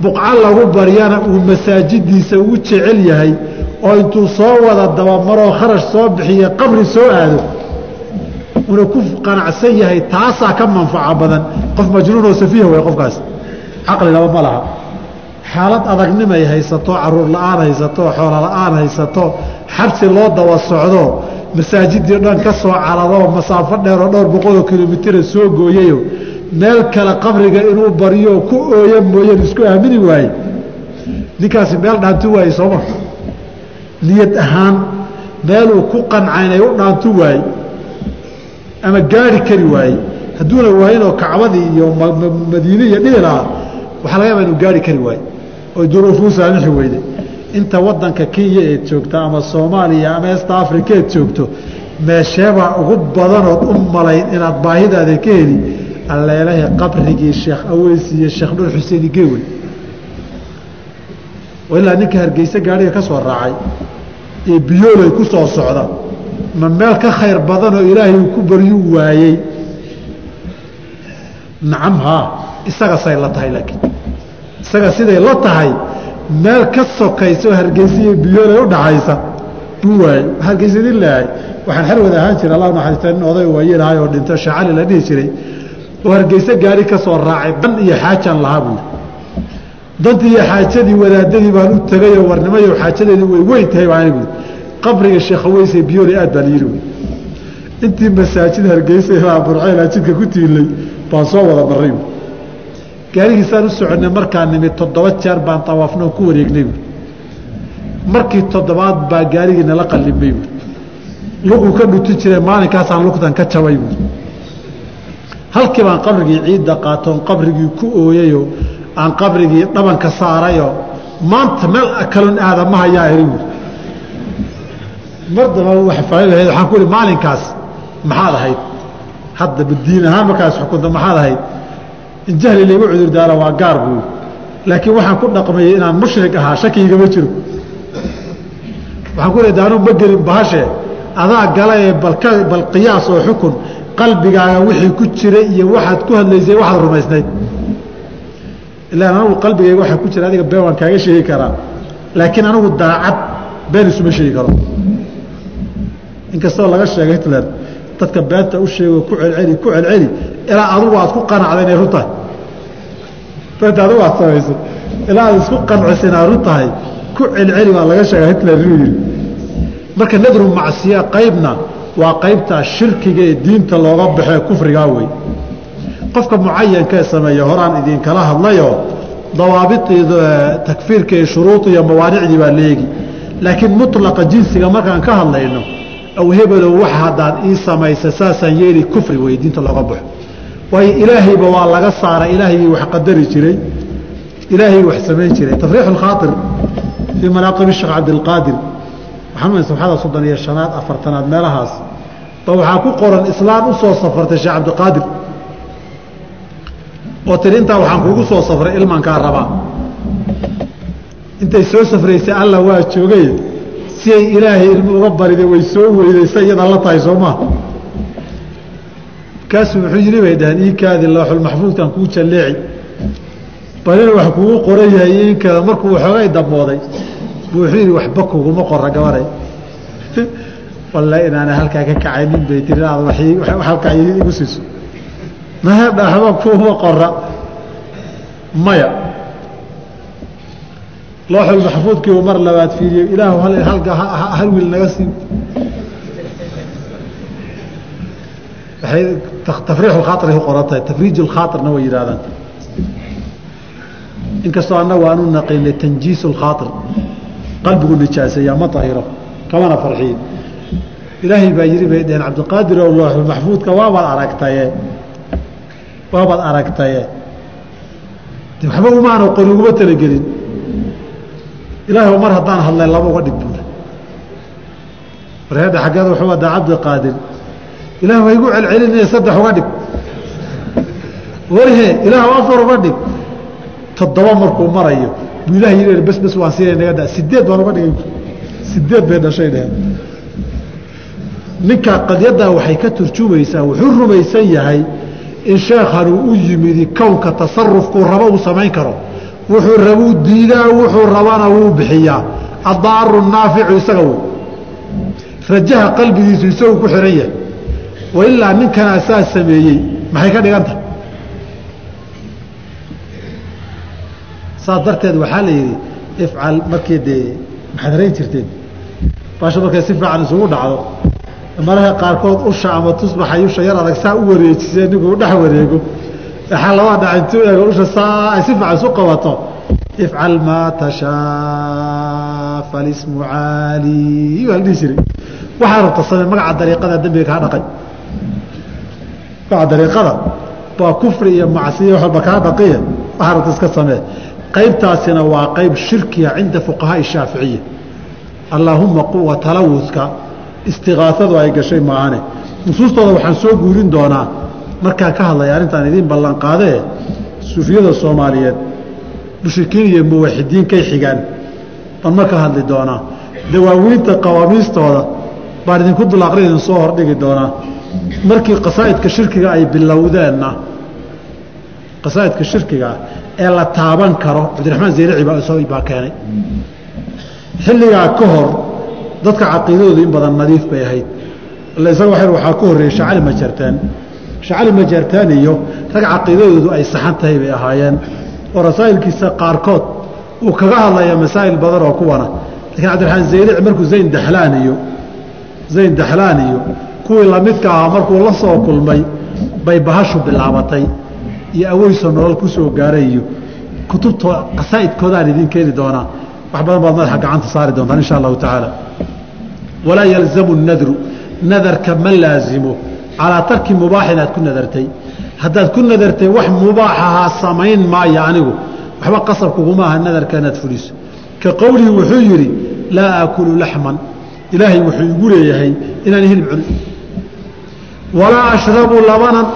Buqco lagu baryana uu masaajidiisa ugu jecel yahay oo intuu soo wada dabamaroo kharash soo bixiye qabri soo aado una ku qanacsan yahay taasaa ka manfaco badan. Qof majnuun oo safiih way qofkaas. Caqli laba ma laha xaalad adagnimay haysato carruur la'aan haysato xoolo la'aan haysato xabsi loo daba socdo masaajidii dhan ka soo caradoo masaafo dheeroo dhowr boqoloo kilomitira soo gooyayo meel kale qabriga inuu baryo ku ooya mooyeen isku aamini waaye. Ninkaasi meel dhaantu waaye sooma niyad ahaan meeluu ku qanca inay u dhaantu waaye ama gaari kari waayey hadduuna waayinoo kacbadii iyo madiine iyo dhihi lahaa waxaa laga yaaba inuu gaari kari waaye oy duruufuu saamixi weyday inta wadanka kenya eed joogta ama soomaaliya ama est africa eed joogto meesheebaa ugu badanood u malayn inaad baahidaada ka heli. Alleelahay qabrigii sheekh aweys iyo sheekh nur xuseeni geewey ilaa ninka hargeyse gaariga ka soo raacay ee biyoolay ku soo socda ma meel ka khayr badanoo ilaahay uu ku baryu waayey. Nacam haa isaga say la tahay laakiin isaga siday la tahay meel ka sokaysa oo hargeysa iyo biyoolay u dhaxaysa buu waayey. Hargeysadin leehay waxaan xer wada ahaan jiray allah naxariista nin oday waayelahay oo dhinto shacali la dhihi jiray. Oo hargeyse gaari ka soo raacay dan iyo xaajaan lahaa buuri dantii iyo xaajadii wadaadadii baan u tegayoo warnimayo xaajadeedii way weyn tahay baan buuri qabriga sheekhaweysee biyoolay aad baa layidhi buuri intii masaajid hargeysa ilaa burceyla jidka ku tiilay baan soo wada marray buuri gaarigiisaan u soconnay markaa nimid toddoba jeer baan tawaafnoo ku wareegnay. Buuri markii toddobaad baa gaarigii nala qallimay buuri luquu ka dhuti jiray maalinkaasaan lugtan ka jabay. Buuri halkii baan qabrigii ciidda qaatoon qabrigii ku ooyayoo aan qabrigii dhabanka saarayoo maanta meel kalon aadama hayaa eri. Buuri mar damba waxaan ku ihi maalinkaas maxaad ahayd? Hadda diin ahaan markaas xukunta maxaad ahayd in jahli laygu cudurdaara waa gaar buuri laakiin waxaan ku dhaqmayey inaan mushrik ahaa shakigama jiro. Waxaan ku ihi daanu ma gelin bahashe adaa gala ee bal qiyaas oo xukun qalbigaaga wixii ku jira iyo waxaad ku hadlaysay waxaad rumaysnayd. Ilaan anigu qalbigayga waxaa ku jira adiga been waan kaaga sheegi karaa. Laakiin anigu daacad been isuma sheegi karo. Inkastoo laga sheegay hitler dadka beenta u sheego ku celceli ku celceli ilaa adugu aad ku qanacda inay run tahay. Beenta adugu aad samayso ilaa aad isku qancisa inaa run tahay ku celceli baa laga sheegaa hitler inuu yihi marka nadru macsiya qaybna waa qaybtaa shirkiga ee diinta looga baxee kufrigaa wey qofka mucayankee sameeya horaan idinkala hadlayoo dawaabitii takfiirka iyo shuruud iyo mawaanicdii baa leegi. Laakiin mulaqa jinsiga markaan ka hadlayno aw hebelow wax haddaad ii samaysa saasaan yeeli kufri wey diinta looga baxo. Waayo ilaahayba waa laga saaray ilaahaygii wax qadari jiray ilaahaygii wax samayn jiray. Tafriix اkhaair fii manaaqibi sheekh cabdilqaadir waxaan sabxada soddon iyo shanaad afartanaad meelahaas. Ba waxaa ku qoran islaan u soo safartay sheekh cabdiqaadir oo tiri intaa waxaan kuugu soo safray ilmankaa rabaa. Intay soo safraysay alla waa joogay si ay ilaahay ilmi uga barida way soo weydaysa iyadaa la tahay soo maa markaasuu wuxuu yidhi bay dhaheen iikaadi looxulmaxfuudkan kuu jalleeci. Balina wax kuugu qoran yahay inkada markuu waxoogay damooday buu wuxuu yidhi waxba kuguma qora gabaray. Walle inaana halkaa ka kacaynin bay tiri inaad halkaa igu siiso. Mahadhaxba kuuma qora maya looxul maxfuudkii uu mar labaad fiiriyo ilaahu hal wiil naga sii tafriix khaair ku qoran tahay tafriij khaairna way yidhahdaan inkastoo annagu aanu naqinay tanjiis khaair qalbigu nijaaseeyaa ma ahiro kamana farxiyin ilaahay baa yidhi bay dheheen cabdiqaadir ow looxul maxfuudka waabaad aragtaye waabaad aragtaye. Waxba umaana qori uguma talagelin ilaahay mar haddaan hadlay laba uga dhig buule warheedha xaggeeda wuxuu wadaa cabdiqaadir ilaah waa igu celcelinaya saddex uga dhig. Warhe ilaah afar uga dhig. Toddoba markuu marayo buu ilah yidhi bes bes waan siinay naga dha sideed baan uga dhigay. Sideed bay dhashay dheheen ninkaa qadyadaa waxay ka turjumaysaa wuxuu rumaysan yahay in sheekhanuu u yimidi kownka tasarufkuu rabo uu samayn karo wuxuu rabuu diidaa wuxuu rabana wuu bixiyaa. Addaaru naaficu isaga wey rajaha qalbigiisu isagu ku xihan yahay. Wailaa ninkanaa saa sameeyey maxay ka dhigan tahay saas darteed waxaa la yidhi ifcal markii dee maxaad jirteen? Baasha markay si fiican isugu dhacdo mararka qaarkood usha ama tusbaxa usha yar adag saa u wareejisee ninkuu dhex wareego waxaa labaa dhac intuu eego usha saa si fiican isu qabato. Ifcal maa tashaa falismu caali. Waa la dhihi jiray. Waxaa rabta samee magaca dariiqada dembiga kaa dhaqay. Waa dariiqada waa kufri iyo macsiya waxalba kaa dhaqiya waxarata iska samee. Qaybtaasina waa qayb shirkiya cinda fuqahaai shaaficiya allaahumma quwa talawuska istiqaasadu ay gashay maahane. Nusuustooda waxaan soo guurin doonaa markaan ka hadlaya arrintaan idiin ballanqaadee suufiyada soomaaliyeed mushrikiin iyo muwaxidiin kay xigaan baan marka hadli doonaa. Dawaawiinta qawaamiistooda baan idinku dulaaqri idin soo hordhigi doonaa. Markii qasaa'idka shirkiga ay bilowdeenna qasaa'idka shirkigaa ee la taaban karo cabdiraxmaan zeylaci baa keenay. Xilligaa ka hor dadka caqiidadoodu in badan nadiif bay ahayd. Isaga waxaa ka horreeyey shacali majartaan shacali majartaan iyo rag caqiidadoodu ay saxan tahay bay ahaayeen. Oo rasaa'ilkiisa qaarkood uu kaga hadlaya masaa'il badan oo kuwana lakiin cabdiraxmaan zeylici markuu zayn daxlaan iyo zayn daxlaan iyo kuwii lamidka ahaa markuu la soo kulmay bay bahashu bilaabatay iyo aweyso nolol ku soo gaaray iyo kutubtoo qasaa'idkoodaan idiin keeni doonaa. Wax badan baad madaxa gacanta saari doontaan insha allahu tacaala. Walaa yalzamu nadru nadarka ma laazimo calaa tarki mubaax inaad ku nadartay. Haddaad ku nadartay wax mubaaxahaa samayn maayo anigu. Waxba qasab kuguma nadarka inaad fuliso. Ka qowlihi wuxuu yidhi laa aakulu laxman. Ilaahay wuxuu igu leeyahay inaan hilib cunin walaa ashrabu labanan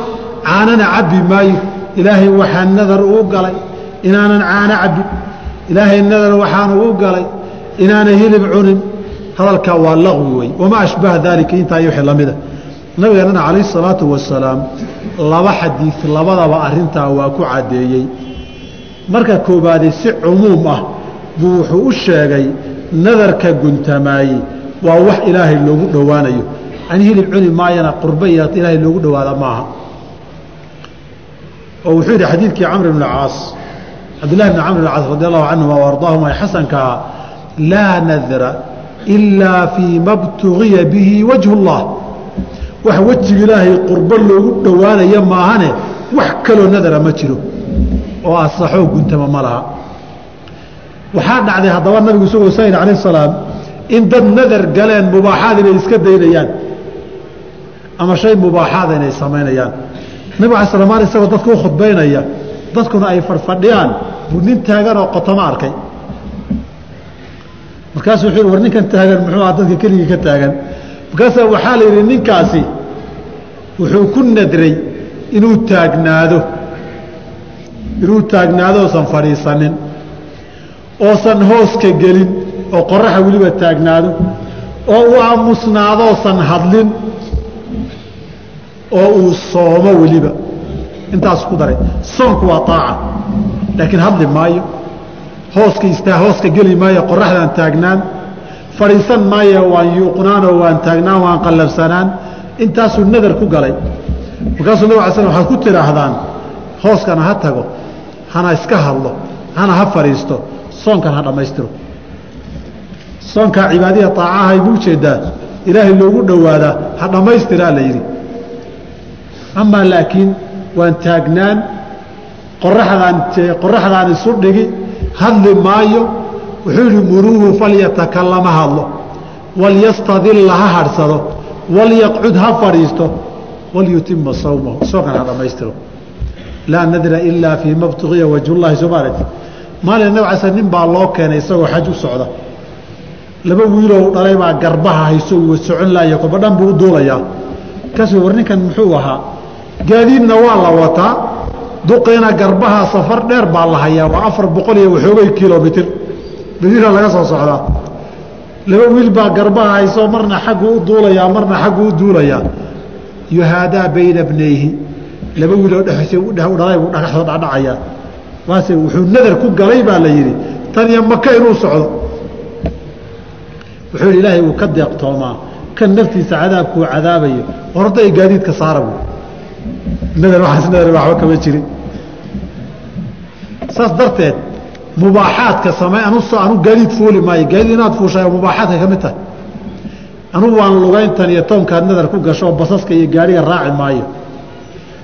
caanana cabbi maayo. Ilaahay waxaa nadar uu galay inaanan caano cabbin ilaahay nadar waxaan uu galay inaana hilib cunin. Hadalkaa waa laqwi wey wamaa ashbaha daalika intaa iyo wixii lamida nabigeenana calayhi salaatu wasalaam laba xadiid labadaba arintaa waa ku caddeeyey. Marka koobaadee si cumuum ah buu wuxuu u sheegay nadarka guntamaayey waa wax ilaahay loogu dhowaanayo. An hilib cuni maayana qurba iyo ilaahay loogu dhowaada maaha. Oo wuxuu yidhi xadiidkii camr bn caas cabdillahi bn camr bn caas radi allahu canhuma wa ardaahuma ee xasankaa laa nadra ilaa fii ma btugiya bihi wajhu اllah wax wejiga ilaahay qurbo loogu dhowaanaya maahane wax kaloo nadara ma jiro. Oo asaxoo guntama ma laha. Waxaa dhacday haddaba nabigu isagoo sayid calayh salaam in dad nadar galeen mubaaxaad inay iska daynayaan. Ama shay mubaaxaada inay samaynayaan. Nabig ala sla maal isagoo dadka u khudbaynaya dadkuna ay fadhfadhiyaan buu nin taagan oo qotoma arkay. Markaasuu wuxuu yhi war ninkan taagan muxuu aha dadka keligii ka taagan markaasaa waxaa la yidhi ninkaasi wuxuu ku nadray inuu taagnaado inuu taagnaado oosan fadhiisanin oosan hooska gelin oo qoraxa weliba taagnaado oo uu aamusnaadoosan hadlin oo uu soomo weliba. Intaas ku daray soonku waa aaca laakiin hadli maayo hooska istaa hooska geli maayo qoraxdaan taagnaan fadhiisan maayo waan yuuqnaanoo waan taagnaan waan qallabsanaan. Intaasuu nadar ku galay. Markaasuu nabig slam waxaad ku tidhaahdaan hooskana ha tago hana iska hadlo hana ha fadhiisto soonkan ha dhammaystiro. Soonkaa cibaadiya aacahay buu u jeedaa ilaahay loogu dhowaadaa ha dhammaystiraa la yidhi. Amaa laakiin waan taagnaan qoraxdaan qoraxdaan isu dhigi hadli maayo wuxuu yidhi muruuhu falyatakallama hadlo walyastadilla ha hadhsado walyaqcud ha fadhiisto walyutima sawmahu. Soonkan ha dhammaystiro laa nadra ilaa fii ma btuqiya wajhullahi soomaalit maalin nab casar nin baa loo keenay isagoo xaj u socda. Laba wiiloo dhalay baa garbaha hayso socon laaya kolba dhan buu u duulayaa markaasuu war ninkan muxuu ahaa? Gaadiidna waa la wataa. Duqiina garbaha safar dheer baa la hayaa waa afar boqol iyo waxoogay kilomitir madiina laga soo socdaa laba wiil baa garbaha hayso marna xagguu u duulayaa marna xagguu u duulayaa yuhaadaa bayna bnayhi laba wiiloo dhalay buu dhagaxoo dhacdhacayaa waase wuxuu nadar ku galay baa la yidhi tan iyo maka inuu socdo. Wuxuu yidhi ilaahay uu ka deeqtoomaa kan naftiisa cadaabkuu cadaabayo horta ay gaadiidka saara buu nadar waxaas nadar waxba kama jirin saas darteed mubaaxaadka samey anu gaadiid fuuli maayo. Gaadiid inaad fuushayo mubaaxaadka ka mid tahay. Anugu waan lugayntan iyo toonkaad nadar ku gasho basaska iyo gaariga raaci maayo.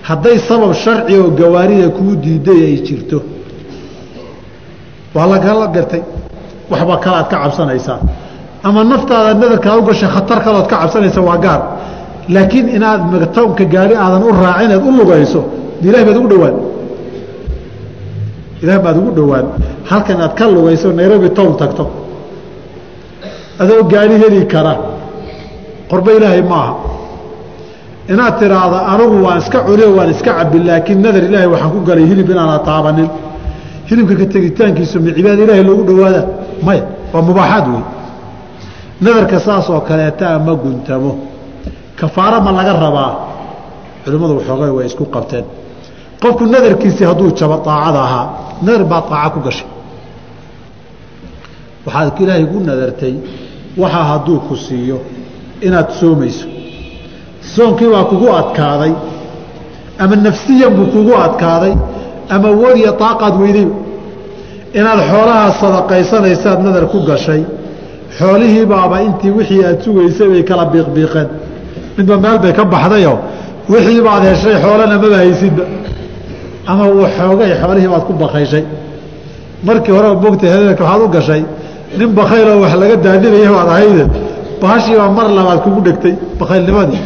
Hadday sabab sharci oo gawaarida kuu diiday ay jirto. Waa lagala gartay. Waxba kale aad ka cabsanaysaa. Ama naftaada nadarkaa u gashay khatar kalood ka cabsanaysa waa gaar. Laakiin inaad townka gaari aadan u raacineed u lugayso ilahay baad ugu dhawaan ilaah baad ugu dhowaan halkan aad ka lugayso nairobi town tagto. Adoo gaari heli kara. Qorbo ilaahay maaha. Inaad tiraahdo anigu waan iska cuniyo waan iska cabin laakiin nadar ilaahay waxaan ku galay hilib inaana taabanin. Hilibka ka tegitaankiisu ma cibaada ilaahay loogu dhawaada maya waa mubaaxaad wey nadarka saas oo kaleetaa ma guntamo. Kafaaro ma laga rabaa. Culimmadu waxoogay way isku qabteen qofku nadarkiisii hadduu jabo aacada ahaa nadar baad aaca ku gashay. Waxaad ilaahay gu nadartay waxaa hadduu ku siiyo inaad soomayso. Soonkii baa kugu adkaaday ama nafsiyan buu kugu adkaaday ama wadiya aaqaad weyday. Inaad xoolahaa sadaqaysanaysaad nadar ku gashay xoolihii baaba intii wixii aad sugaysay bay kala biiqbiiqeen. Midba meel bay ka baxdayo wixii baad heshay xoolana maba haysidba ama xoogay xoolihii baad ku bakayshay markii horeba mogta habeenka waxaad u gashay. Nin bakayloo wax laga daadinaya baad ahayde bahashiibaa mar labaad kugu dhegtay bakaylnimadii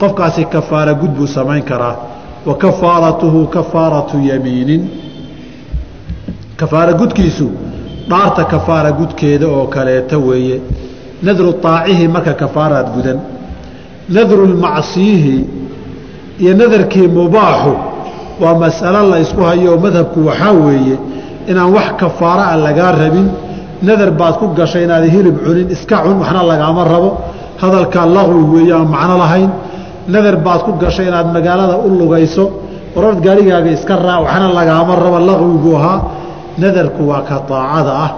qofkaasi kafaara gud buu samayn karaa. Wa kafaaratuhu kafaaratu yamiinin. Kafaara gudkiisu dhaarta kafaara gudkeeda oo kaleeta weeye. Nadru aacihi marka kafaaraad gudan. Nadru lmacsiyihi iyo nadarkii mubaaxu waa masalo la ysku hayo oo madhabku waxaa weeye inaan wax kafaara a lagaa rabin. Nadar baad ku gashay inaad hilib cunin iska cun waxna lagaama rabo. Hadalkaa laqwi weeye aan macno lahayn. Nadar baad ku gashay inaad magaalada u lugayso orord gaarigaaga iska raac waxna lagaama rabo laqwiguu ahaa. Nadarku waa ka daacada ah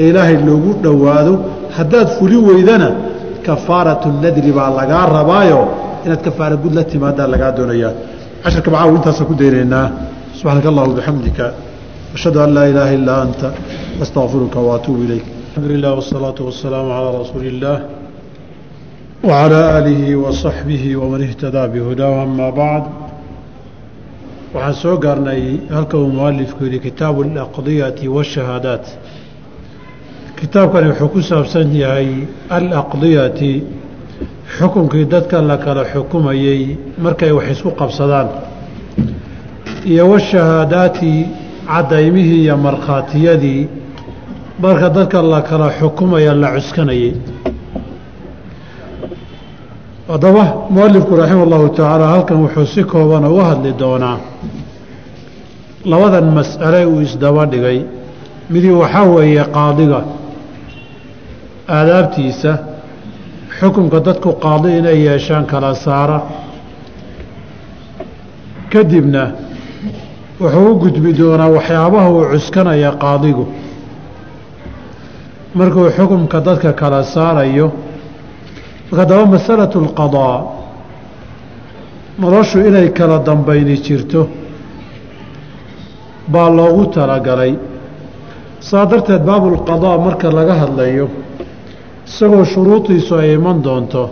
ee ilaahay loogu dhowaado. Haddaad fuli weydana kafaaratu nadri baa lagaa rabaayo. Inaad kafaara gud la timaadaa lagaa doonayaa casharka macaaw intaasaan ku daynaynaa? Subxaanaka allahu bixamdika ashhadu an laa ilaaha illaa anta astaqfiruka waatuubu ilayk. Alxamdu lilah wsalaatu wasalaamu calaa rasuuli illaah wacalaa aalihi wa saxbihi waman ihtadaa bihudaahu amaa bacd. Waxaan soo gaarnay halka uu mualifku yihi kitaabu alaqdiyati waashahaadaat kitaabkani wuxuu ku saabsan yahay alaqdiyati xukunkii dadka la kala xukumayey markay wax isku qabsadaan. Iyo washahaadaati cadaymihii iyo markhaatiyadii marka dadka la kala xukumaya la cuskanayey. Haddaba mualifku raxima allahu tacaala halkan wuxuu si kooban uga hadli doonaa labadan mas'ale uu isdaba dhigay. Midii waxaa weeye qaadiga aadaabtiisa xukunka dadku qaadi inay yeeshaan kala saara. Kadibna wuxuu u gudbi doonaa waxyaabaha uu cuskanaya qaadigu. Markuu xukunka dadka kala saarayo marka daba masalatu alqadaa noloshu inay kala dambayni jirto baa loogu talagalay. Saa darteed baabulqadaa marka laga hadlayo isagoo shuruudiisu ay iman doonto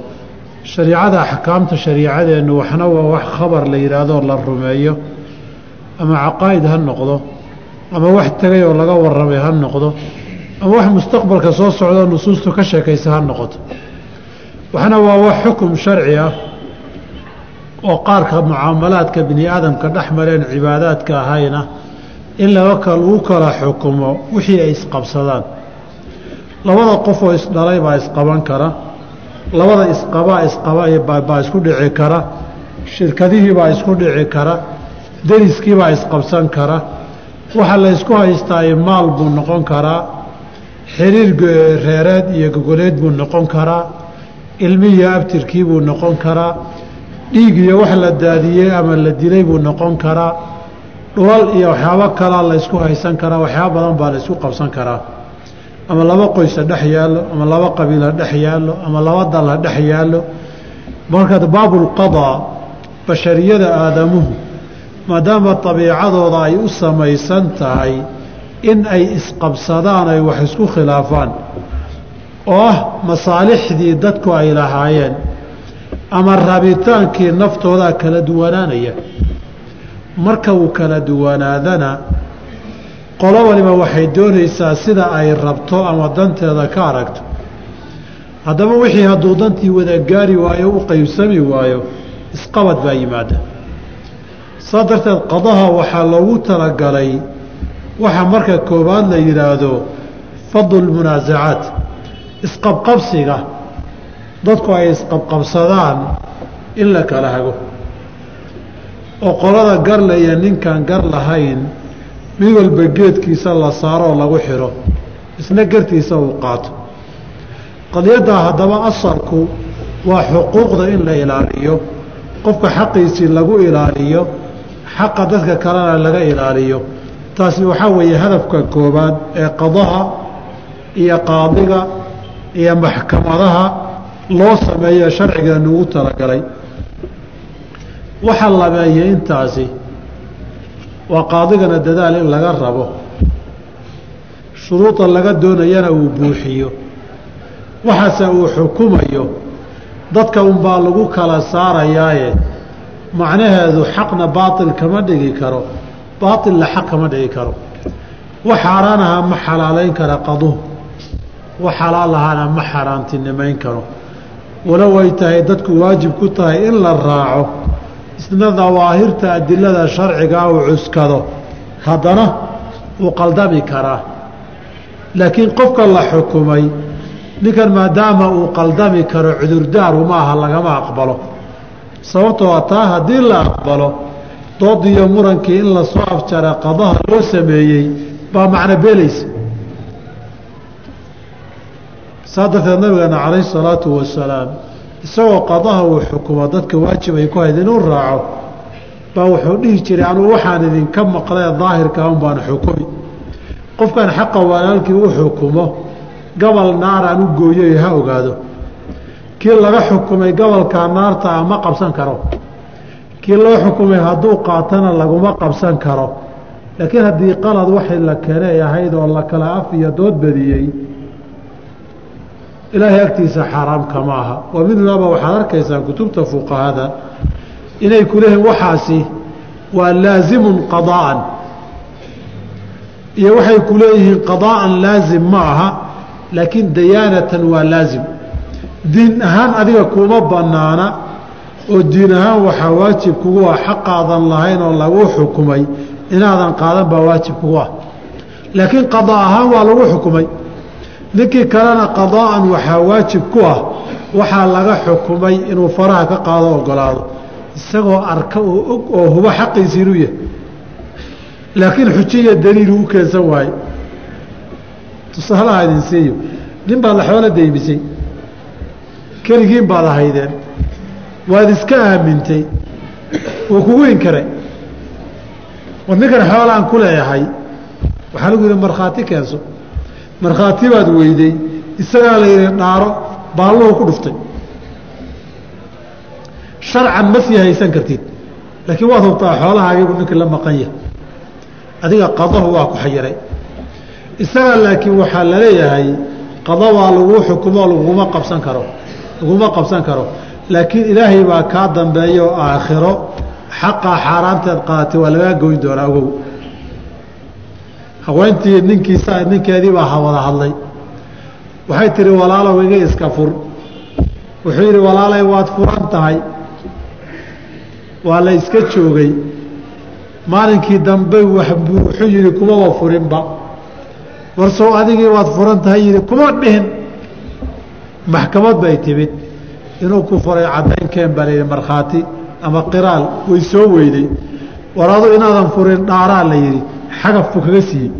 shariicada axkaamta shariicadeennu waxna waa wax khabar la yidhaahdo la rumeeyo ama caqaa'id ha noqdo ama wax tegay oo laga warramay ha noqdo ama wax mustaqbalka soo socdoo nusuustu ka sheekaysa ha noqoto. Waxna waa wax xukum sharci ah oo qaarka mucaamalaadka bini aadamka dhex mareen cibaadaadka ahayna in laga lagu kala xukumo wixii ay isqabsadaan labada qof oo isdhalay baa isqaban kara labada isqabaa isqaba baa isku dhici kara shirkadihii baa isku dhici kara deriskii baa isqabsan kara. Waxa la ysku haystaa maal buu noqon karaa xiriir reereed iyo gogoleed buu noqon karaa ilmihiyo abtirkii buu noqon karaa dhiig iyo wax la daadiyey ama la dilay buu noqon karaa dhulal iyo waxyaabo kalaa la ysku haysan karaa waxyaaba badan baa la ysku qabsan karaa ama laba qoysa dhex yaallo ama laba qabiila dhex yaallo ama laba dal ha dhex yaallo. Marka baabulqadaa bashariyada aadamuhu maadaama dabiicadooda ay u samaysan tahay in ay isqabsadaan ay wax isku khilaafaan oo ah masaalixdii dadku ay lahaayeen ama rabitaankii naftoodaa kala duwanaanaya. Marka uu kala duwanaadana qolo waliba waxay doonaysaa sida ay rabto ama danteeda ka aragto. Haddaba wixii hadduu dantii wada gaari waayo u qeybsami waayo isqabad baa yimaada. Saa darteed qadaha waxaa loogu talagalay waxa marka koowaad la yidhaahdo fadlu lmunaasacaat isqabqabsiga. Dadku ay isqabqabsadaan in la kala hago. Oo qolada garlaya ninkaan gar lahayn mid walba geedkiisa la saaro oo lagu xiro isna gartiisa uu qaato. Qadiyaddaa haddaba asalku waa xuquuqda in la ilaaliyo qofka xaqiisii lagu ilaaliyo xaqa dadka kalena laga ilaaliyo. Taasi waxaa weeye hadafka koobaad ee qadaha iyo qaadiga iyo maxkamadaha loo sameeyo sharcigeenu ugu talagalay. Waxa labeeyay intaasi waa qaadigana dadaal in laga rabo. Shuruuda laga doonayana uu buuxiyo. Waxaase uu xukumayo. Dadka unbaa lagu kala saarayaaye. Macnaheedu xaqna baatil kama dhigi karo. Baatilna xaq kama dhigi karo. Wax xaaraan ahaa ma xalaalayn kara qaduhu. Wax xalaal ahaana ma xaaraantinimayn karo. Walow ay tahay dadku waajib ku tahay in la raaco isna dawaahirta adilada sharcigaa uu cuskado. Haddana wuu qaldami karaa laakiin qofka la xukumay ninkan maadaama uu qaldami karo cudurdaaru ma aha lagama aqbalo. Sababtoo a taa haddii la aqbalo doodiiyo murankii in la soo afjara qadaha loo sameeyey baa macno beelaysa. Saa darteed nabigeena calayhi salaatu wasalaam isagoo qadaha uu xukumo dadka waajib ay ku hayd inuu raaco baa wuxuu dhihi jiray anuu waxaan idinka maqlee daahirka un baan xukumi. Qofkan xaqa walaalkii u xukumo gobol naaraan u gooyoy ha ogaado. Kii laga xukumay gobolkaa naartaa ma qabsan karo. Kii loo xukumay hadduu qaatana laguma qabsan karo. Laakiin haddii qalad waxay la keenay ahayd oo la kala af iyo dood badiyey ilaahay agtiisa xaaraamka ma aha wa midnaaba waxaad arkaysaan kutubta fuqahada. Inay ku leeyihiin waxaasi waa laasimun qadaa'an iyo waxay ku leeyihiin qadaa'an laasim ma aha laakiin dayaanatan waa laasim diin ahaan adiga kuma banaana oo diin ahaan waxaa waajib kugu ah xaqaadan lahayn oo lagu xukumay inaadan qaadan baa waajib kugu ah. Laakiin qadaa ahaan waa lagu xukumay ninkii kalena qadaa'an waxaa waajib ku ah waxaa laga xukumay inuu faraha ka qaado ogolaado. Isagoo arka oo og oo hubo xaqiisi inuu yahay. Laakiin xujiya daliilu u keensan waaye. Tusaalaha idin siiyo. Nin baad la xoolo daymisay keligiin baad ahaydeen waad iska aamintay. Wuu kugu inkare war ninkan xoolaan ku leeyahay. Waxaa lagu yihi markhaati keenso markhaati baad weyday isagaa la yidhi dhaaro baalluhu ku dhuftay. Sharcan ma sii haysan kartid laakiin waad hubtaa xoolahaagiibu ninkii la maqan yahay. Adiga qadahu waa ku xayiray. Isaga laakiin waxaa la leeyahay qada waa laguu xukumo laguma qabsan karo laguma qabsan karo. Laakiin ilaahay baa kaa dambeeya oo aakhiro xaqaa xaaraanteed qaadatay waa lagaa goyn doonaa ogow haweentii ninkiisa ninkeedii baa hawada hadlay. Waxay tihi walaalow iga iska fur. Wuxuu yidhi walaalay waad furan tahay. Waa la iska joogay. Maalinkii dambe wuxuu yidhi kumaba furinba. Warsow adigii waad furan tahay yidhi kuma dhihin. Maxkamad bay timid. Inuu ku furay caddaynkeen baa layidhi markhaati ama qiraal. Way soo weyday war adu inaadan furin dhaaraa la yidhi xagafku kaga siiyey.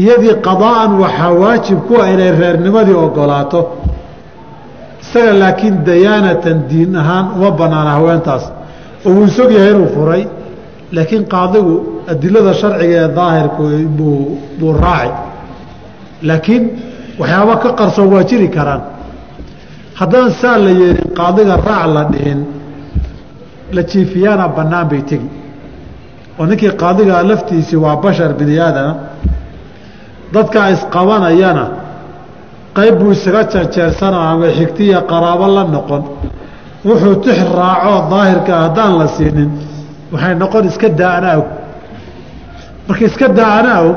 Iyadii qadaa'an waxaa waajib ku ah inay reernimadii ogolaato. Isaga laakiin dayaanatan diin ahaan uma banaana haweentaas. Oo wuu isog yahay inuu furay laakiin qaadigu adilada sharciga ee daahirku buu buu raaci laakiin waxyaaba ka qarsoon waa jiri karaan. Haddaan saa la yeelin qaadiga raac la dhihin la jiifiyaana bannaan bay tegi oo ninkii qaadigaa laftiisii waa bashar bini aadana dadkaa isqabanayana qayb buu isaga jarjeersana ama xigtiya qaraabo la noqon. Wuxuu tix raacoo daahirka haddaan la siinin waxay noqon iska daana og marka iska daana og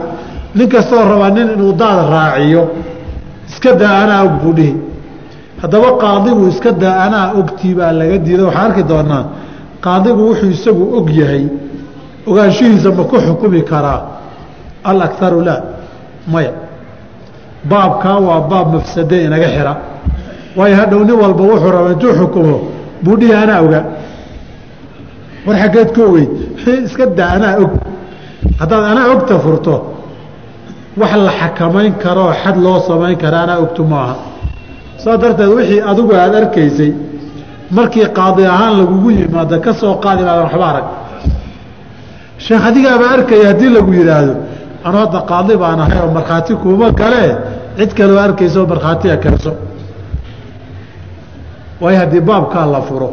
nin kastoo rabaa nin inuu daad raaciyo iska daa anaa og buu dhihi. Haddaba qaadigu iska daa anaa ogtii baa laga diida waxaan arki doonaa qaadigu wuxuu isagu og yahay ogaanshihiisa ma ku xukumi karaa alakaru laa maya. Baabkaa waa baab mafsade inaga xira. Waayo hadhow nin walba wuxuu raba intuu xukumo buu dhihi anaa ogaa war xaggeed ku ogeyd. Iska daa anaa og. Haddaad anaa ogta furto wax la xakamayn karoo xad loo samayn kara anaa ogtu maaha. Saas darteed wixii adigu aada arkaysay markii qaadi ahaan lagugu yimaado ka soo qaadi maadan waxba arag sheekh adigaaba arkaya haddii lagu yidhaahdo anu hadda qaadi baan ahay oo markhaati kuuma galee cid kaloo arkaysa oo markhaatiga keenso waayo haddii baabkaa la furo.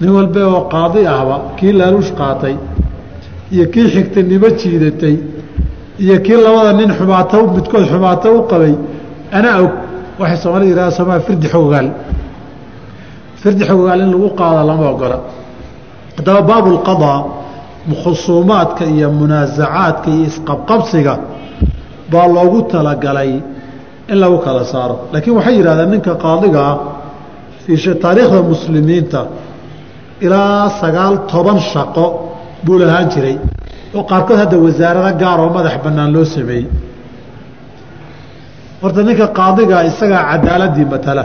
Nin walbe oo qaadi ahba kii laaluush qaatay iyo kii xigtanimo jiidatay iyo kii labada nin xumaato midkood xumaato u qabay anaa og. Waxay soomaalida yihahda somaa firdi xogogaal firdi xogogaal in lagu qaado lama ogola. Haddaba baabulqadaa khusuumaadka iyo munaasacaadka iyo isqabqabsiga baa loogu talagalay in lagu kala saaro. Laakiin waxay yidhahdeen ninka qaadiga ah fii taariikhda muslimiinta ilaa sagaal toban shaqo buu lahaan jiray oo qaarkood hadda wasaarado gaar oo madax bannaan loo sameeyey. Horta ninka qaadigaa isagaa cadaaladii matala.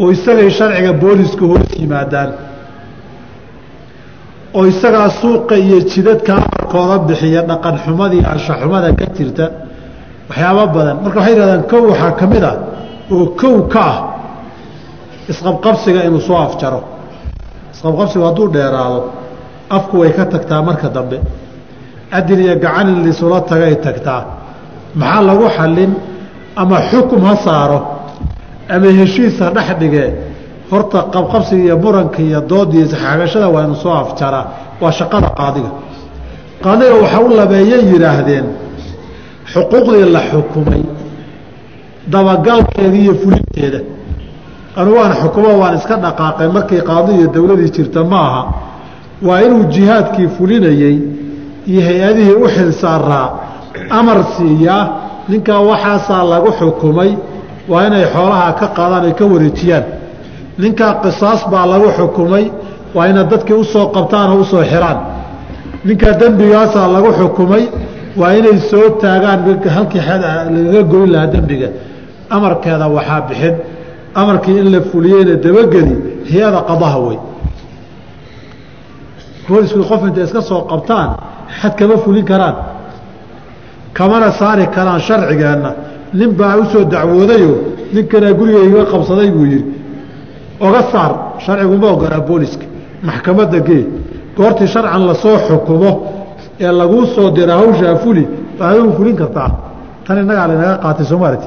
Oo isagay sharciga booliska hoos yimaadaan oo isagaa suuqa iyo jidadka amarkooda bixiya dhaqan xumadii anshaxumada ka jirta waxyaabo badan. Marka waxay yidhahdaan kow waxaa ka mid ah oo kow ka ah isqabqabsiga inuu soo afjaro. Isqabqabsigu hadduu dheeraado afku way ka tagtaa marka dambe. Adin iyo gacan in lisula tagay tagtaa. Maxaa lagu xallin ama xukum ha saaro ama heshiisa dhex dhigee horta qabqabsiga iyo muranka iyo doodda iyo isxaagashada waa inu soo afjaraa. Waa shaqada qaadiga. Qaadiga waxa u labeeyay yidhaahdeen xuquuqdii la xukumay dabagalkeeda iyo fulinteeda anugu aan xukumo waan iska dhaqaaqay. Markii qaadi iyo dowladii jirta ma aha. Waa inuu jihaadkii fulinayey iyo hay'adihii u xil saaraa amar siiyaa ninkaa waxaasaa lagu xukumay waa inay xoolaha ka qaadaan ay ka wareejiyaan ninkaa qisaas baa lagu xukumay waa inay dadkii u soo qabtaan oo u soo xiraan. Ninkaa dembigaasaa lagu xukumay waa inay soo taagaan halkii lagaga goyn lahaa dembiga. Amarkeeda waxaa bixin amarkii in la fuliyeyna dabageli hay'ada qadaha wey. Boolisku qof intay iska soo qabtaan xad kama fulin karaan. Kamana saari karaan sharcigeenna. Nin baa u soo dacwoodayoo ninkanaa guriga iga qabsaday buu yidhi oga saar sharciguma ogolaa booliska. Maxkamadda gee. Goortii sharcan la soo xukumo ee laguu soo dira hawshaa fuli baa adigu fulin kartaa. Tan innagaa laynaga qaatay soomaaliti